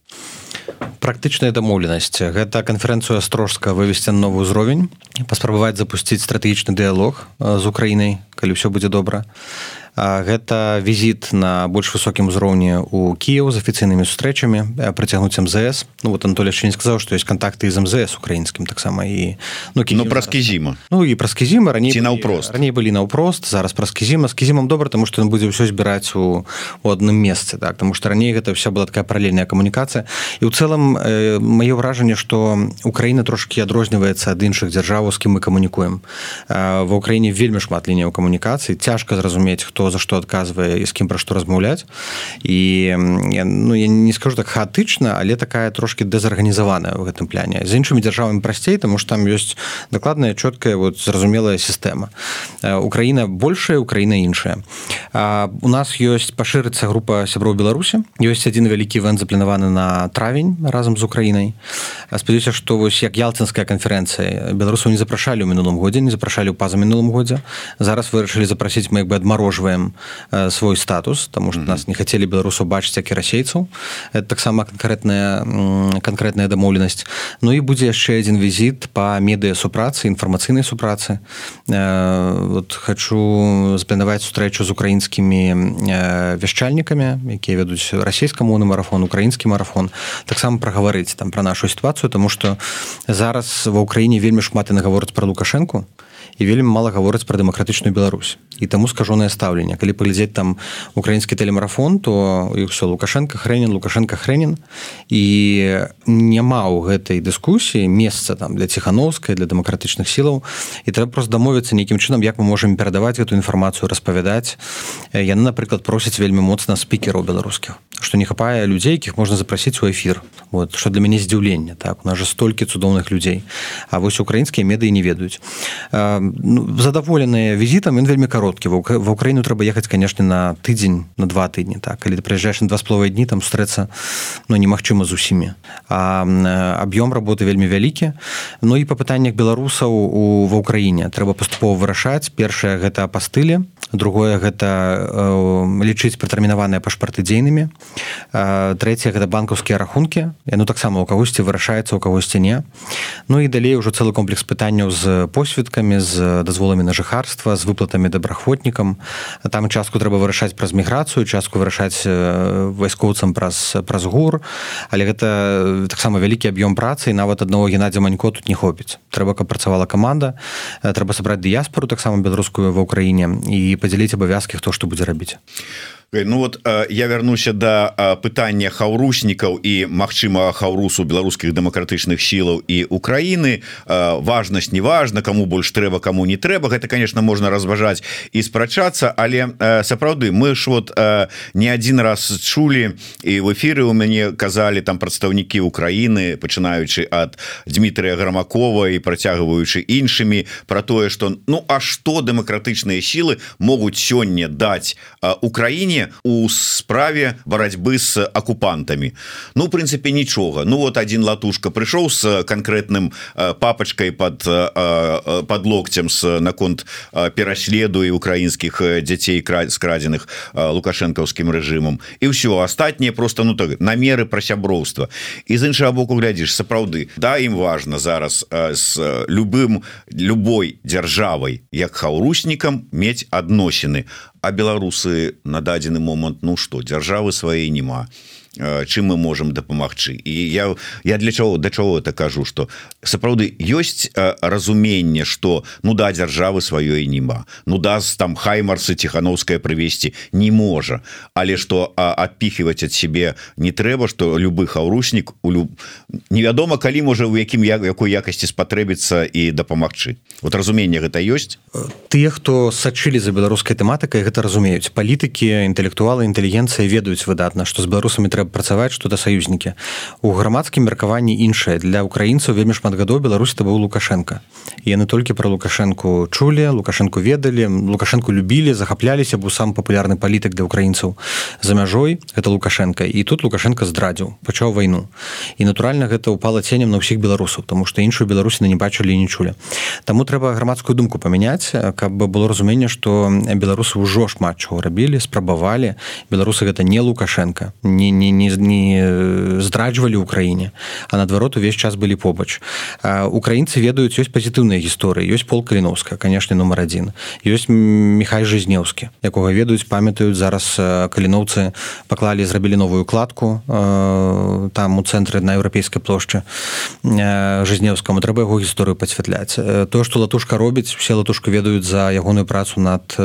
практычная дамоўленасць. Гэта канферэнцыю астрожска вывесці на новы ўзровень паспрабаваць запусціць стратэгічны дыялог з Украінай калі ўсё будзе добра гэта візіт на больш высокім узроўні у Кіев з афіцыйнымі сустрэчамі прыцягнуць МЗС. Ну вот Анатолий яшчэ не сказаў што ёсць контакты з МЗС украінскім таксама і ну, ну праз кізіма Ну і праз кізіма раней наўпрост? раней былі наўпрост зараз праз кізіма з кізімам добра тому што ён будзе ўсё збіраць у у адным месцы так? Тому што раней гэта вся была такая паралельная камунікацыя. І ў цэлым э, маё ўражанне што Украіна трошки адрозніваецца ад іншых дзяржаваў з кім мы камунікуем. Ва ўкраіне вельмі шмат лініяў камунікацыі цяжка зразумець хто за што адказвае і з кім пра што размаўляць і ну я не скажу так хаатычна але такая трошки дэзарганізаваная в гэтым пляне з іншымі дзяржавамі прасцей тому что там ёсць дакладная чёткая вот зразумелая сістэма Украіна большая Украіна іншая у нас ёсць пашырыцца група сяброў беларусі ёсць один вялікі івент запланаваны на травень разам з украінай спадзяюся что вось як ялцынская канферэнцыя беларусаў не запрашалі ў мінулым годзе не запрашалі ў паза мінулым годзе зараз вырашылі запрасіць мы як бы адмарожваем свой статус тому что нас не хацелі беларусаў бачыць як і расейцаў это таксама канкрэтная канкрэтная дамоўленасць Ну і будзе яшчэ один візіт по медыа супрацы інфармацыйнай супрацы вот хочу запланаваць сустрэчу з украінскімі вяшчальнікамі якія вядуць расійскамоўны марафон украінскі марафон. Таксама прагаварыць там про нашу сітуацыю тому что зараз ва ўкраіне вельмі шмат і нагаворыць про лукашэнку і вельмі мала гаворыць пра дэмакратычную Беларусь. І таму скажонае стаўленне. Калі паглядзець там украінскі тэлемарафон то все лукашенко хренін лукашенко хренін і няма ў гэтай дыскусіі месца там для ціхановскай для дэмакратычных сілаў. І трэба просто дамовіцца нейкім чынам як мы можемм перадаваць эту інфармацыю распавядаць. Яны напрыклад просяць вельмі моцна спікераў беларускіх што не хапае людзей якіх можна запрасіць у эфир вот что для мяне здзіўлення так? У нас же столькі цудоўных людзей. А вось украінскія медыі не ведаюць. Ну, задаволеныя візітам ён вельмі кароткі. Ва ўкраіну трэба ехаць канешне на тыдзень на два тыдні так? Калі ты прыязджаеш на два з половой дні там стрэцца ну немагчыма з усімі. Аб'ём работы вельмі вялікі. Ну і па пытаннях беларусаў у ва ўкраіне трэба паступова вырашаць. Першае гэта пастылі другое гэта э, лічыць пратэрмінаваныя пашпарты дзейнымі. Э, трэцяе гэта банкаўскія рахункі. Яно таксама у кагосьці вырашаецца у кагосьці не. Ну і далей ужо цэлы комплекс пытанняў з посведкамі з дазволамі на жыхарства з выплатамі добраахвотнікам. Там частку трэба вырашаць праз міграцыю частку вырашаць вайскоўцам праз праз гур. Але гэта таксама вялікі аб'ём працы нават аднаго геннадзя манько тут не хопіць. Трэба каб працавала каманда трэба сабраць дыяспору таксама беларускую ва ўкраіне і падзяліць абавязкі хто што будзе рабіць Ну вот я вярнуся до пытання хаўруснікаў і Мачыма хаўрусу беларускіх дэмакратычных сілаў і Украіны важнасць неважна кому больш трэба кому не трэба гэта конечно можна разважаць і спрачацца але сапраўды мы ж вот не один раз чулі і в эфиры у мяне казалі там прадстаўнікі Украіны пачынаючы ад Дмітрия грамакова і працягваючы іншымі про тое что ну а что дэмакратычныя сілы могуць сёння даць Украіне у справе барацьбы с акупантами Ну в принципе нічога. Ну вот один латушка прыйшоў с конкретным папочкой под под локтем с наконт пераследу і украінскіх дзяцей скрадзеных лукашэнкаўскім рэжымам. І ўсё астатніе просто ну так намеры про сяброўства. І з іншага боку глядзіш сапраўды да ім важно зараз с любым любой дзяржавай як хаўруснікам мець адносіны а беларусы на дадзены момант ну что дзяржавы свае няма чым мы можем дапамагчы. І я я для чаго да чаго это кажу что сапраўды ёсць разуменне что ну да дзяржавы сваёй нема ну даст там хаймарсы тихохановская прывесці не можа. Але что адпіхваць ад себе не трэба что любы хаўруснік у люб... невядома калі можа у якім я якой якасці спатрэбіцца і дапамагчы. Вот разуменне гэта ёсць? Тыя хто сачылі за беларускай тэматыкай гэта разумеюць. Палітыкі інтэлектуалы інтэлігенцыя ведаюць выдатна што з беларусамі трэба трэба працаваць что-то саюзнікі. У грамадскім меркаванні іншае. Для украінцаў вельмі шмат гадоў Беларусь это быў лукашенко. Яны толькі про лукашенко чулі лукашенко ведалі лукашенко любілі захапляліся бо сам папулярны палітык для украінцаў. За мяжой это лукашенко. І тут лукашенко здрадзіў пачаў вайну. І натуральна гэта упала ценем на ўсіх беларусаў тому что іншую беларусіны не бачылі не чулі. Таму трэба грамадскую думку памяняць каб было разуменне что беларусы ўжо шмат чаго рабілі спрабавалі. Беларусы гэта не лукашенко не не не не здраджвалі ўкраіне а наадварот увесь час былі побач. Украінцы ведаюць ёсць пазітыўныя гісторыі ёсць пол каліновска канешне нумар адзін ёсць михай жизнеўскі якога ведаюць памятаюць зараз каліноўцы паклалі зрабілі новую кладку там у цэнтры на еўрапейскай плошчы жизнеўскаму трэба яго гісторыю пасвятляць то што латушка робіць все латушка ведаюць за ягоную працу над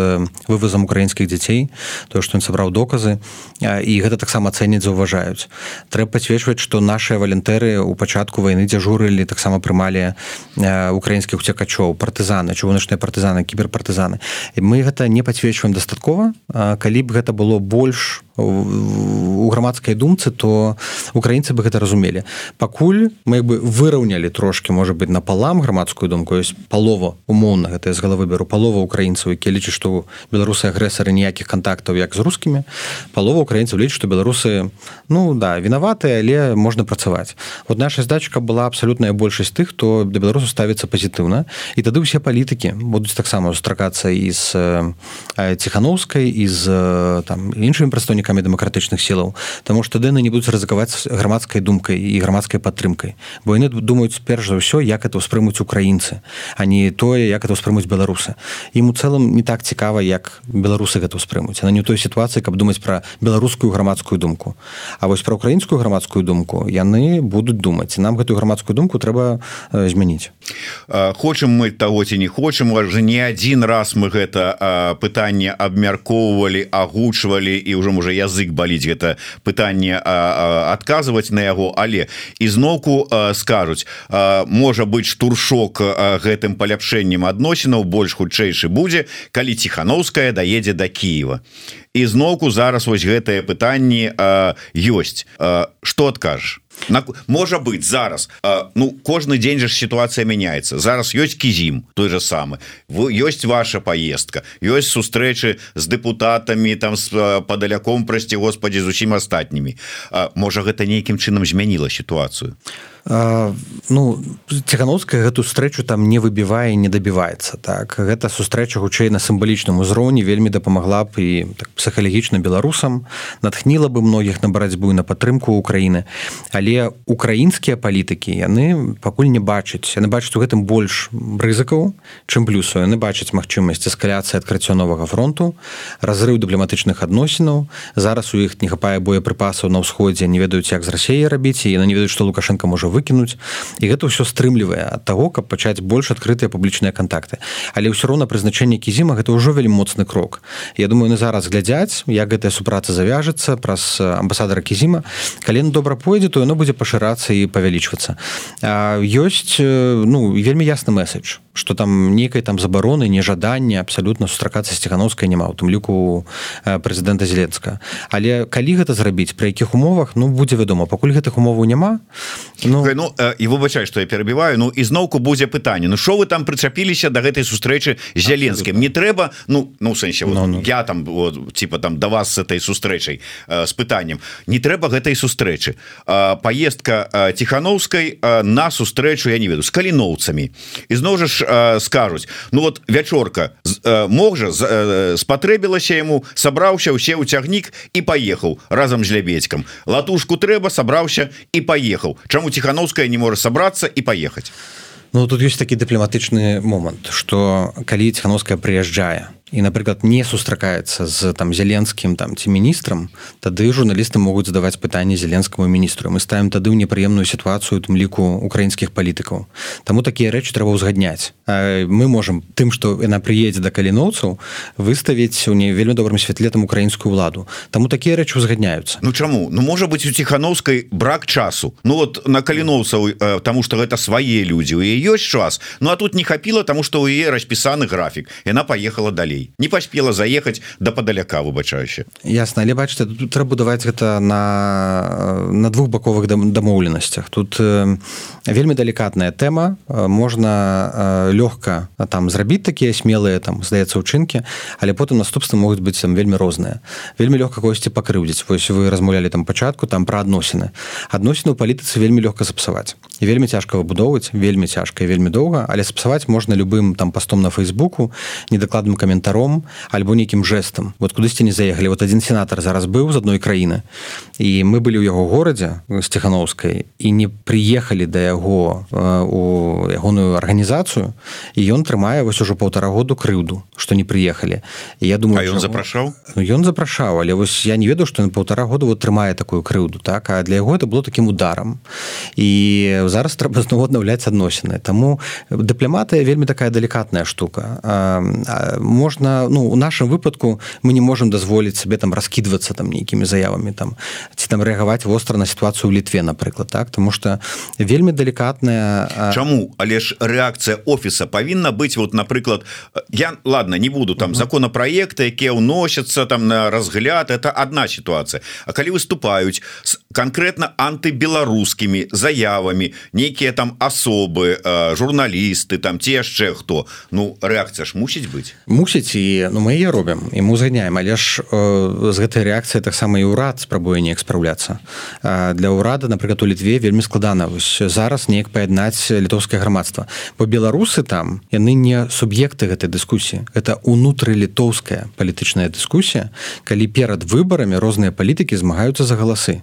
вывозам украінскіх дзяцей то што ён сабраў доказы і гэта таксама цэняць заўважаюць трэба пасвечваць што нашыя валентэры у пачатку войны дзяжурылі таксама прымалі украінскіх уцекачоў партызаны чыгуначныя партызаны кіберпартызаны. Мы гэта не пасвечваем дастаткова. Калі б гэта было больш у грамадскай думцы то украінцы бы гэта разумелі. Пакуль мы бы выраўнялі трошки можа быть напалам грамадскую думку есть палова умоўна гэта з головы беру палова украінцаў які лічаць што беларусы агрэсары ніякіх контактаў як з рускімі палова украінцаў ліч што беларусы ну да вінаваты але можна працаваць. Вот наша здачка была абсалютная большасць тых хто да беларусу ставіцца пазітыўна. І тады ўсе палітыкі будуць таксама сустракацца з ціхановскай і з там іншымі прадстаўнікамі дэмакратычных сілаў. Таму што яны не будуць рызыкаваць грамадскай думкай і грамадскай падтрымкай. Бо яны думаюць перш за ўсё як это ўспрымуць украінцы а не тое як это ўспрымуць беларусы. Ім у цэлым не так цікава як беларусы гэта ўспрымуць. На не той сітуацыі каб думаць пра беларускую грамадскую думку А вось пра украінскую грамадскую думку яны будуць думаць. Нам гэтую грамадскую думку трэба змяніць. Хочам мы того ці не хочам же не адзін раз мы гэта пытанне абмяркоўвалі агучвалі і ўжо можа язык баліць гэта пытанне адказваць на яго. Але ізноўку скажуць можа быть штуршок гэтым паляпшэннем адносінаў больш хутчэйшы будзе калі ціхановская даедзе до да Киева ізноўку зараз вось гэтае пытанне ёсць. Что адкажешь на можа быть зараз а, ну кожны дзень же ситуация мяняется зараз ёсць кізім той же самы. Вы ёсць ваша поездка ёсць сустрэчы з депутатами там с падаляком прасці Господі з усім астатнімі. Можа гэта нейкім чынам змяніла ситуацию а ну ціхановская гэту сустрэчу там не выбівае не дабіваецца так. Гэта сустрэча хутчэй на сімвалічным узроўні вельмі дапамагла б і так, псіхалагічна беларусам. Натхніла бы многіх на барацьбу на падтрымку Украіны. Але украінскія палітыкі яны пакуль не бачаць. Яны бачаць у гэтым больш рызыкаў чым плюсу яны бачаць магчымасць эскаляцыі адкрыццё новага фронту разрыў дыпламатычных адносінаў. Зараз у іх не хапае боепрыпасаў на ўсходзе не ведаюць як з рассеі рабіць і яны не ведаюць што лукашенко можа вы выкінуць і гэта ўсё стрымлівае ад таго каб пачаць больш адкрытыя публічныя контакты. Але ўсё роўна прызначэнне кізіма гэта ўжо вельмі моцны крок. Я думаю на зараз глядзяць як гэтая супраца завяжецца праз амбасадара кізіма калі добра пойдзе то яно будзе пашырацца і павялічвацца. Ёсць ну вельмі ясны месседж что там нейкай там забароны нежаданне абсалютна сустракацца сціхановскай няма у тым ліку прэзідэнта зеленска. Але калі гэта зрабіць пры якіх умовах ну будзе вядома. Пакуль гэтых умоваў няма ну, ну. І выбачай что я перабіваю Ну ізноўку будзе пытанне. Ну що вы там прычапіліся до гэтай сустрэчы з зяленскім не трэба Ну ну сэнсе ну, ну. я там вот, типа там до вас с этой сустрэчай с пытаннем. Не трэба гэтай сустрэчы. Поездка тихохановской на сустрэчу я не веду с каліноўцамі. Ізноў жа ж скажуць Ну вот вячорка мог жа спатрэбілася яму сабраўся усе ў цягнік і паехаў разам з лябедькам латушку трэба сабраўся і паехаў. Чаму ціхановская не можа сабрацца і паехаць Ну тут ёсць такі дыпламатычны момант что калі ціхановская прыязджае і напрыклад не сустракаецца з там зяленскім там ці міністрам тады журналісты могуць задаваць пытанне зеленскаму міністру мы ставім тады ў непрыемную сітуацыю тым ліку украінскіх палітыкаў Таму такія рэчы трэба ўзгадняць мы можемм тым што яна прыедзе да каліноўцаў выставіць у не вельмі добрым святле там украінскую ладу Таму такія рэчы узгадняюцца Ну чаму Ну можа быть у ціхановскай брак часу. Ну вот на каліноўцаў э, тому что гэта свае людзі у ёсць час. Ну а тут не хапіла тому что у е распісаны графік яна поехала далей далей. Не паспела заехаць да падаляка выбачающе ясно але бачыце тут трэба будаваць гэта на на двух баковых дамоўленасцях. Тут э, вельмі далікатная тэма. Э, можна э, лёгка там зрабіць такія смелыя там здаецца учынкі але потым наступствы могуць быць там вельмі розныя. Вельмі лёгка косці пакрыўдзіць. Вось вы размаўлялі там пачатку там пра адносіны. Адносіны ў палітыцы вельмі лёгка запсаваць. Вельмі цяжка выбудоўваць вельмі цяжка і вельмі доўга але спсаваць можна любым там пастом на фейсбуку недакладным каментар каментаром альбо нейкім жэстам. Вот кудысьці не заехалі. Вот один сенатор зараз быў з адной краіны і мы былі ў яго горадзе сціхановскай і не прыехалі да яго у ягоную арганізацыю і ён трымае вось ужо полтора году крыўду што не прыехалі. Я думаю ён запрашаў? Ён запрашаў але вось я не ведаю што на полтора года вот трымае такую крыўду так? А для яго это было таким ударом. І зараз трэба зноў аднаўляць адносіны. Таму дыпламатыя вельмі такая далікатная штука. Можна ну у нашым выпадку мы не можемм дазволіць сабе там раскидывацца там нейкімі заявамі там ці там рэагаваць востра на сітуацыю ў літве напрыклад так? Тому что вельмі далікатная Чаму але ж рэакцыя офіса павінна быць вот напрыклад я ладно не буду там законопроекты якія ўносяцца там на разгляд это одна ситуация. А калі выступаюць с конкретно антыбеларускімі заявамі нейкія там асобы журналісты там ці яшчэ хто ну рэакцыя ж мусіць быць мусіць і ну мы яе робім і мы зганяем але ж э, з гэтай рэакцыі таксама і ўрад спрабуе неяк спраўляцца. Для ўрада напрыклад у літве вельмі складана. Вось зараз неяк паяднаць літоўскае грамадства. Бо беларусы там яны не суб'екты гэтай дыскусіі. Это унутры літоўская палітычная дыскусія калі перад выбарамі розныя палітыкі змагаюцца за галасы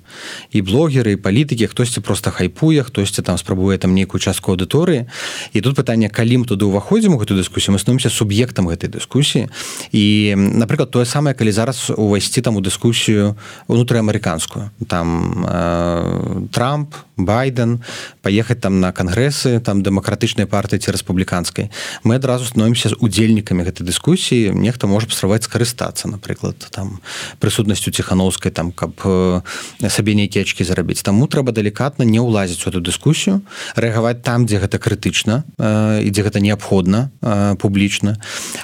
і блогеры і палітыкі хтосьці просто хайпуе хтосьці там спрабуе там нейкую частку аўдыторыі. І тут пытанне калі туды ўваходзім у гэту дыскусію мы становімся суб'ектам гэтай дыскусіі. І напрыклад тое самае калі зараз увайсці там у дыскусію унутраамерыканскую. Там э, Трамп байден паехаць там на кангрэсы там дэмакратычнай партыі ці рэспубліканскай. Мы адразу становімся з удзельнікамі гэтай дыскусіі нехта можа пастраваць скарыстацца напрыклад там прысутнасцю ціхановскай там каб сабе нейкія ачкі зарабіць таму трэба далікатна не ўлазіць у эту дыскусію рэагаваць там дзе гэта крытычна і дзе гэта неабходна публічна.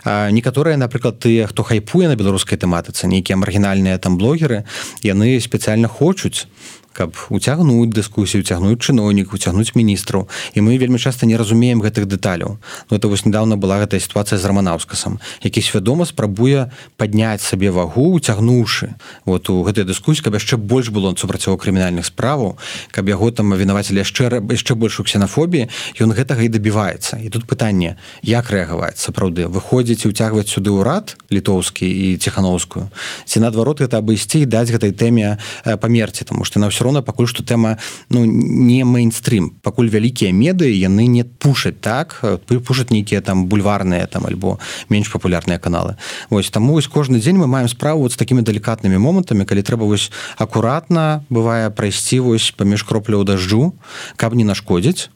Некаторыя напрыклад тыя хто хайпуе на беларускай тэматыцы нейкія маргінальныя там блогеры яны спецыяльна хочуць каб уцягнуць дыскусію цягнуць чыноўнік уцягнуць міністраў. І мы вельмі часта не разумеем гэтых дэталяў. Но это вось недавно была гэтая сітуацыя з раманаўскасам які свядома спрабуе падняць сабе вагу уцягнуўшы. Вот у гэтай дыскусіі каб яшчэ больш было супрацьоў крымінальных справаў каб яго там вінавацелі яшчэ яшчэ большую ксенафобіі ён гэтага і дабіваецца. І тут пытанне як рэагаваць? Сапраўды выходзіць уцягваць сюды ўрад літоўскі і ціхановскую ці наадварот это абысці і даць гэтай тэме памерці? Тому что на ўсё роўна пакуль што тэма ну не мейнстрим. Пакуль вялікія медыі яны не пушаць так пушаць нейкія там бульварныя там альбо менш папулярныя каналы. Вось таму вось кожны дзень мы маем справу з такімі далікатнымі момантамі калі трэба вось акуратна бывае прайсці вось паміж кропляў дажджу каб не нашкодзіць.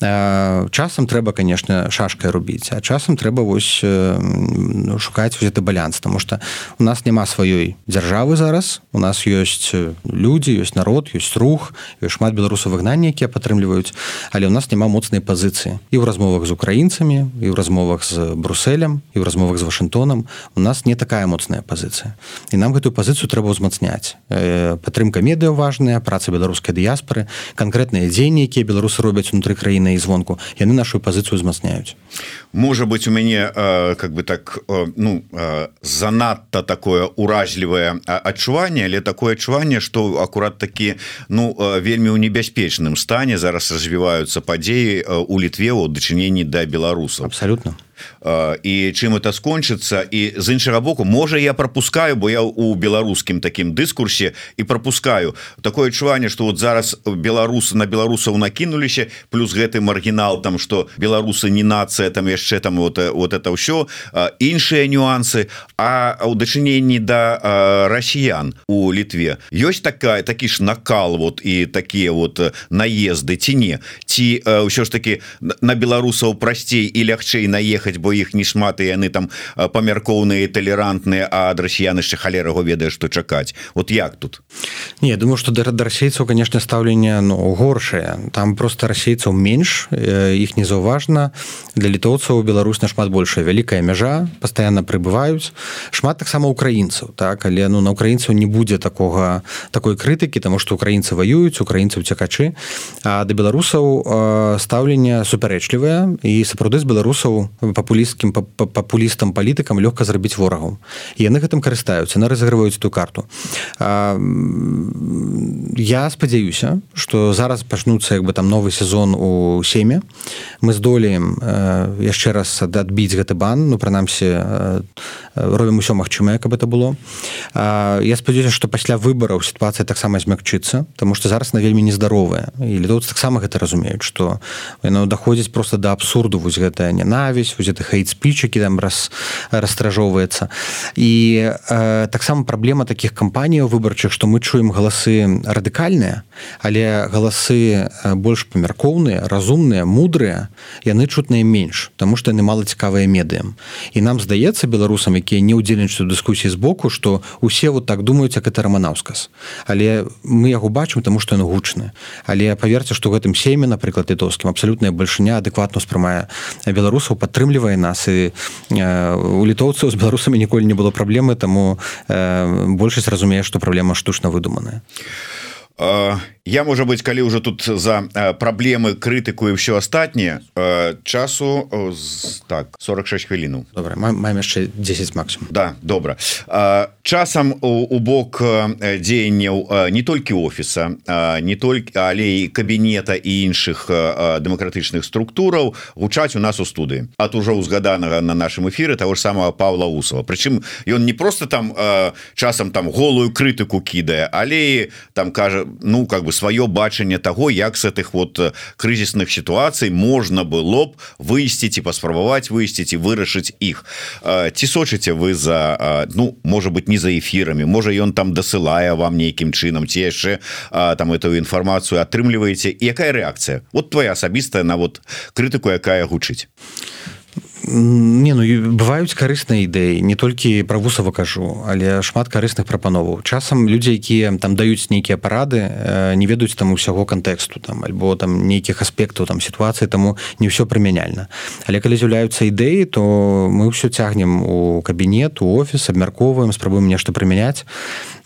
Часам трэба конечно шашкай рубіць а часам трэба вось ну, шукаць гэты балянс тому что у нас няма сваёй дзяржавы зараз у нас ёсць людзі ёсць народ ёсць рух шмат беларусаў выгнання якія падтрымліваюць але у нас няма моцнай пазіцыі і ў размовах з украінцамі і ў размовах з брусселем і ў размовах з вашингтонам у нас не такая моцная пазіцыя і нам гэтую пазіцыю трэба ўзмацняць падтрымка медыа важная праца беларускай дыяспоры канкрэтныя дзеянні якія беларусы робяць унутры краіны і звонку яны нашу пазіцыю узмацняюць можа быть у мяне э, как бы так э, ну э, занадта такое уражлівае адчуванне але такое адчуванне что акурат такі ну вельмі ў небяспечным стане. Зараз развіваюцца падзеі у літве у дачыненні да беларусаў. Абсолютно і чым это скончыцца і з іншага боку можа я пропускаю бо я у беларускім такім дыскурсе і пропускаю такое адчуванне что вот зараз беларусы на беларусаў накінуліся плюс гэты маргінал там что беларусы не нацыя там яшчэ там вот вот это ўсё іншыя нюансы. А у дачыненні да расіян у літве ёсць такая такі ж накал вот і такія вот наезды ці не? Ці ўсё ж таки на беларусаў прасцей і лягчэй наехаць бо іх не шмат і яны там памяркоўныя талерантныя а ад расіян яшчэ халерагу ведае што чакаць. Вот як тут? Не думаю что да расейцаў конечно стаўленне ну горшае. Там просто расейцаў менш іх не заўважна для літоўцаў Беларусь нашмат большая вялікая мяжа постоянно прыбываюць. Шмат таксама украінцаў так? Але ну на украінцаў не будзе такога такой крытыкі тому что украінцы воююць украінцы уцякачы а да беларусаў стаўленне супярэчлівае і сапраўды з беларусаў папулісткім папулістам палітыкам лёгка зрабіць ворагаў яны гэтым карыстаюцца на разыгрываюць ту карту. А, я спадзяюся что зараз пачнуцца як бы там новы сезон у семе мы здолеем яшчэ раз адбіць гэты бан ну прынамсі робім усё магчымае каб это было. Я спадзяюся што пасля выбараў сітуацыя таксама змякчыцца тому что зараз на вельмі нездаровая. І літоўцы таксама гэта разумеюць што яно даходзіць просто да абсурду вось гэтая ненавість вось это хейт спічакі там раз растражоўваецца і э, таксама праблема таких кампаніяў выбарчых што мы чуем галасы радыкальныя але галасы больш памяркоўныя разумныя мудрыя яны чутныя менш тому что яны мала цікавыя медыям. І нам здаецца беларусам якія не ўдзельнічаюць дыскусіі з боку што усе вот так думаюць як это раманаўсказ але мы яго бачым тому что ён гучны але паверце што гэтым сем'я напрыклад літоўскім абсалютная бальшыня адэкватна успрымае беларусаў падтрымлівае нас. І у літоўцаў з беларусамі ніколі не было праблемы таму большасць разумее што праблема штучна выдуманая я можа быть калі уже тут за праблемы крытыку і все астатніе часу так 46 хвіліну маем яшчэ 10 максимум. Да добра часам у бок дзеянняў не толькі офіса не толькі але і кабінета і іншых дэмакратычных структураў гучаць у нас у студы от ужо узгаданага на нашем эфиры того ж самого Павла усова. Прычым ён не просто там часам там голую крытыку кідае але там кажа ну как бы сваё бачанне того як с этих вот э, крызісных сітуацый можна было б выйсціць і паспрабаваць выйсціць і вырашыць іх. Ці сочыце вы за ну может быть не за эфірамі можа ён там дасылае вам нейкім чынам ці яшчэ там эту інфармацыю атрымліваеце. Якая реакцыя вот твоя асабістая на вот крытыку якая гучыць Не ну бываюць карысныя ідэі не толькі пра вусава кажу але шмат карысных прапановаў. Часам людзі якія там даюць нейкія парады э, не ведаюць там усяго кантэксту там альбо там нейкіх аспектаў там сітуацыі таму не ўсё прымяняльна. Але калі з'яўляюцца ідэі то мы ўсё цягнем у кабінет у офіс абмяркоўваем спрабуем нешта прымяняць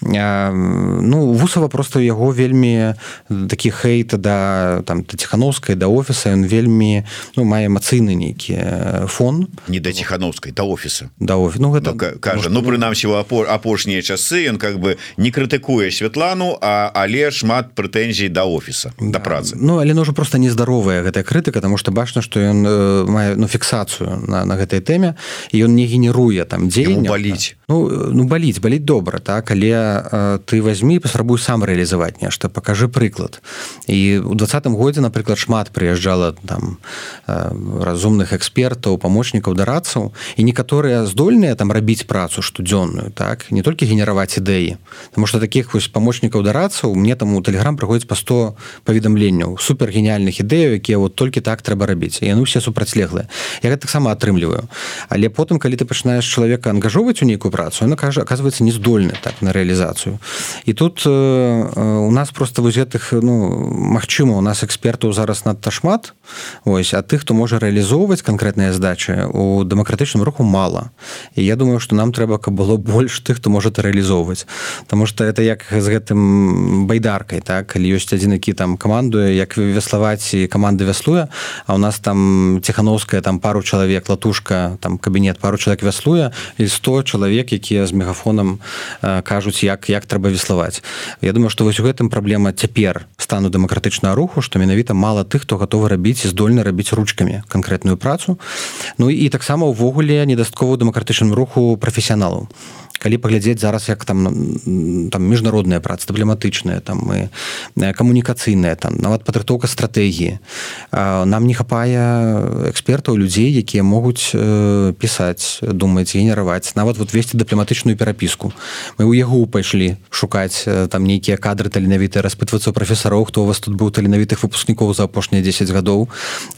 ну вусава просто яго вельмі такі хейта да там ціхановскай да офіса ён вельмі ну мае эмацыйны нейкі фон фон. Не да ціхановскай да офіса. Да офі ну, гэта ну, кажа ну прынамсі апошнія часы ён как бы не крытыкуе Святлану а але шмат прэтэнзій да офіса да, да. працы. Ну але ножа просто нездаровая гэтая крытыка тому что бачна что ён э, мае ну фіксацыю на, на гэтай тэме ён не генеруе там дзеяння баліць. Ну ну баліць баліць добра так але э, ты возьми паспрабуй сам рэалізаваць нешта покажи прыклад і у двадцатым годзе напрыклад шмат прыязджала там э, разумных экспертаў по памочнікаў дарацаў і некаторыя здольныя там рабіць працу штодзённую так не толькі генераваць ідэі Таму что таких вось памочнікаў дарацаў мне там у тэлеграм праходзіць па 100 паведамленняў супер гениальных ідэяў якія вот толькі так трэба рабіць яны все супрацьлеглыя я гэта таксама атрымліваю але потым калі ты пачынаеш чалавека ангажоўваць у нейкую працу она кажа оказывается не здольны так на реалізацыю і тут э, у нас просто вось гэтых ну Мачыма у нас экспертаў зараз надта шмат ось а ты хто можа рэалізоўваць канкрэтныя задачи у дэмакратычным руху мало. І я думаю что нам трэба каб было больш тых хто может реалізоўваць потому что это як з гэтым байдаркай так? Калі ёсць адзін які там камандуе як веславаць і каманды вяслуе а у нас там ціхановская там пару чалавек латушка там кабінет пару чалавек вяслуе і 100 чалавек якія з мегафонам э, кажуць як як трэба веславаць. Я думаю что вось у гэтым праблема цяпер стану дэмакратычнага руху што менавіта мала тых хто гатовы рабіць і здольны рабіць ручкамі канкрэтную працу. Ну і таксама ўвогуле недастаткова дэмакратычным руху прафесіяналу калі паглядзець зараз як там там міжнародная праца дыпламатычная там мы э, камунікацыйная там нават падрыхтоўка стратэгіі нам не хапае экспертаў людзей якія могуць э, пісаць думаць генераваць нават вот весці дыпламатычную перапіску. Мы ў яго пайшлі шукаць э, там нейкія кадры таленавітыя распытвацца прафесароў хто у вас тут быў таленавітых выпускнікоў за апошнія 10 гадоў.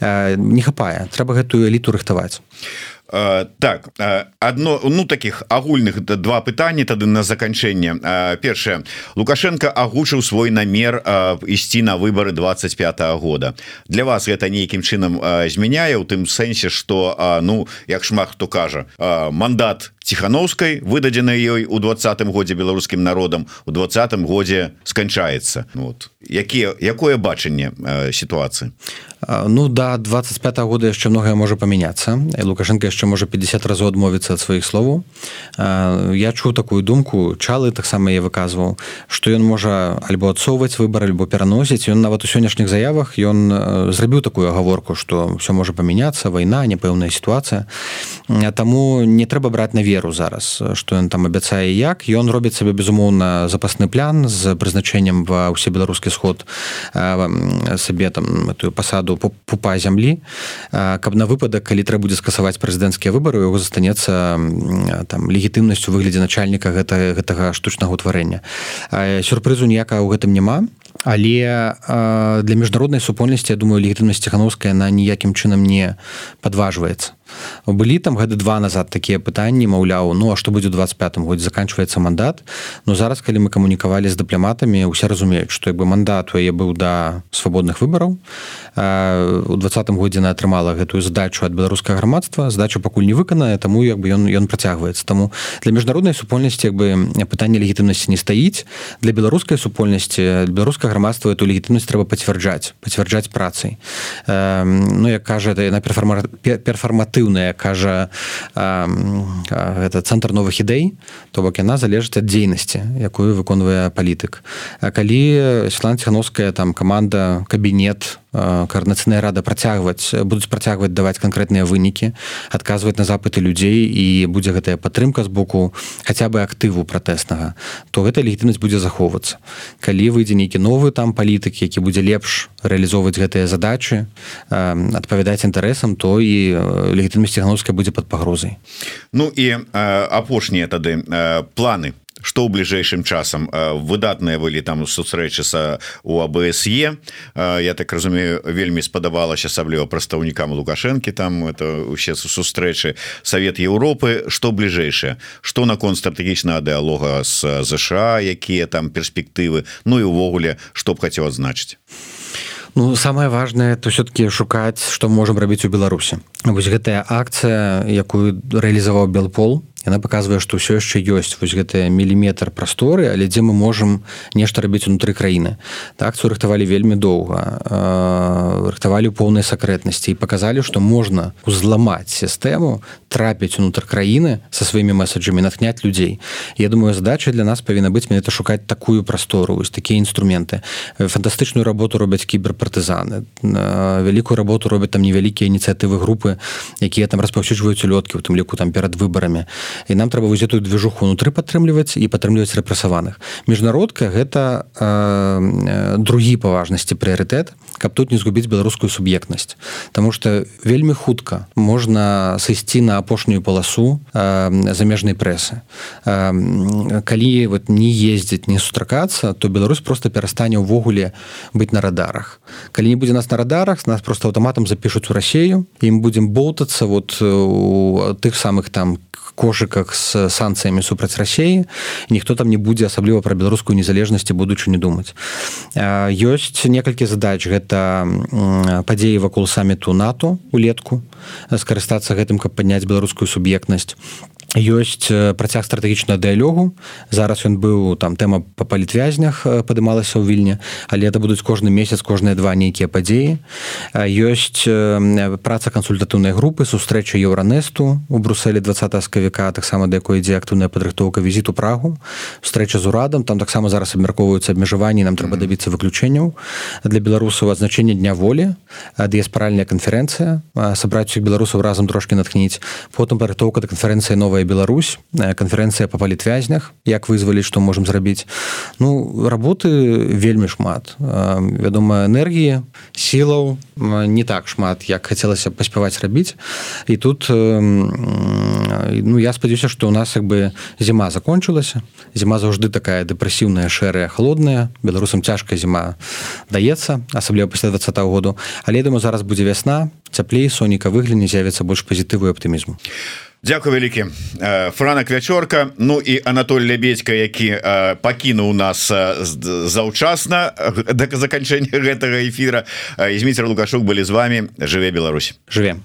Не хапае. Трэба гэтую эліту рыхтаваць так одно ну таких агульных два пытання тады на заканчэнне першае лукашенко агучыў свой намер ісці на выборы 25 -го года. Для вас гэта нейкім чынам змяняе у тым сэнсе что ну як шмат хто кажа мандат ціхановскай выдадзены ёй у двадцатым годзе беларускім народам у двадцатым годзе сканчаецца ну вот. Якія якое бачанне сітуацыі Ну да 25 -го года яшчэ многае можа памяняцца. Лукашенко яшчэ можа 50 разоў адмовіцца ад сваіх словаў. Я чуў такую думку чалы таксама я выказваў што ён можа альбо адсоўваць выбар альбо пераносіць. Ён нават у сённяшніх заявах ён зрабіў такую агаворку што все можа памяняцца вайна няпэўная сітуацыя. Таму не трэба браць на веру веру зараз что ён там абяцае як. Ён робіць сабе безумоўна запасны план з прызначэннем ва ўсе беларускі сход сабе там эту пасаду пупа зямлі. Каб на выпадак калі трэба будзе скасаваць прэзідэнцкія выбары яго застанецца там легітымнасць у выглядзе начальніка гэта гэтага штучнага утварэння сюрпрызу ніякага ў гэтым няма але для міжнароднай супольнасці я думаю легітымнасць ціхановская на ніякім чынам не падважваецца былі там гады два назад такія пытанні маўляў ну а што будзе 25 годзе заканчваецца мандат. Но зараз калі мы камунікавалі з дыпламатамі усе разумеюць што як бы мандат яе быў да свабодных выбараў. У двадцатым годзе на атрымала гэтую задачу ад беларускага грамадства. Задачу пакуль не выканае таму як бы ён ён працягваецца. Таму для міжнароднай супольнасці як бы пытанне легітымнасці не стаіць. Для беларускай супольнасці беларускага грамадства эту легітымнасць трэба пацвярджаць пацвярджаць працай. Ну як кажа яна перфарматы актыўная кажа гэта цэнтр новых ідэй то бок яна залежыць ад дзейнасці якую выконвае палітык. Калі Слан ціхановская там каманда кабінет каарнацыйная рада працягваць будуць працягваць даваць канкрэтныя вынікі адказваць на запыты людзей і будзе гэтая падтрымка з боку хаця бы актыву пратэснага то гэта легітымнасць будзе захоўвацца калі выйдзе нейкі новы там палітык які будзе лепш рэалізоўваць гэтыя задачы адпавядаць інтарэсам то і легітымнасць ціхановская будзе под пагрозай Ну і апошнія тады планы что ў бліжэйшым часам выдатныя былі там сустрэчы са у абСе. Я так разумею вельмі спадабалася асабліва прадстаўнікам лукашэнкі там это усе сустрэчы Савет Еўропы что бліжэйшае что наконт стратэгічнага дыалога з ЗША якія там перспектывы Ну і увогуле што б хацеў адзначыць Ну самое важное то все-таки шукаць что можем рабіць у Беларусі вось гэтая акцыя якую рэалізаваў белпол яна показывае что ўсё яшчэ ёсць вось гэтыя міліметр прасторы але дзе мы можем нешта рабіць унутры краіны так цу рыхтавалі вельмі доўга рыхтавалі поўнай сакрэтнасці і показалі что можна узламаць сістэму трапіць унутр краіны со сваімі месаджамі натхняць людзей Я думаю задача для нас павінна быць мне это шукаць такую прастору вось такія інструменты фантастычную работу робяць кіберпартызаны вялікую работу робяць там невялікія ініцыятывы групы якія там распаўсюджваюць улёткі у тым ліку там перад выбарамі і нам трэба вось эту движуху унутры падтрымліваць і падтрымліваць рэпрасаваных міжнародка гэта э, другі па важнасці прыярытэт каб тут не згубіць беларускую суб'ектнасць. Таму что вельмі хутка можна сысці на апошнюю паласу э, замежнай прэсы. Э, калі вот не ездзіць не сустракацца то Беларусь просто перастане ўвогуле быць на радарах. Калі не будзе нас на радарах нас просто аўтаматам запішуць у рассею ім будзем болтацца вот у тых самых там кошыках з санкцыямі супраць рассеі ніхто там не будзе асабліва пра беларускую незалежнасці будучы не думаць ёсць некалькі задач. Гэта падзеі вакол саміту нато улетку скарыстацца гэтым каб падняць беларускую суб'ектнасць ёсць працяг стратэгічнага дыялогу. Зараз ён быў там тэма па палітвязнях падымалася ў вільні але это будуць кожны месяц кожныя два нейкія падзеі. Ёсць праца кансультатыўнай групы сустрэча еўранесту у бруселі 20 скавіка таксама да якой ідзе актыўная падрыхтоўка візіту прагу встреча з урадам. Там таксама зараз абмяркоўваюцца абмежаванні нам трэба дабіцца выключэнняў. Для беларусаў адзначэння дня волі дыяспаральная канферэнцыя сабраць усіх беларусаў разам трошки натхніць. Потым падрыхтоўка да канферэнцыі новая новая Беларусь канферэнцыя па палітвязнях як вызвалі што можемм зрабіць ну работы вельмі шмат. Вядома энергіі сілаў не так шмат як хацелася паспяваць рабіць. І тут ну я спадзяюся што у нас як бы зіма закончылася. Зіма заўжды такая дэпрэсіўная шэрая холодная беларусам цяжкая зіма даецца асабліва пасля два -го году. Але думаю зараз будзе вясна цяплей соніка выгляне з'явіцца больш пазітыву аптымізму. а Дякую вялікі франак вячорка. Ну і Анатоль лябедька які пакінуў нас заўчасна да заканчэння гэтага эфира. Зміцер лукашук былі з вами. Жыве Беларусь. Жыве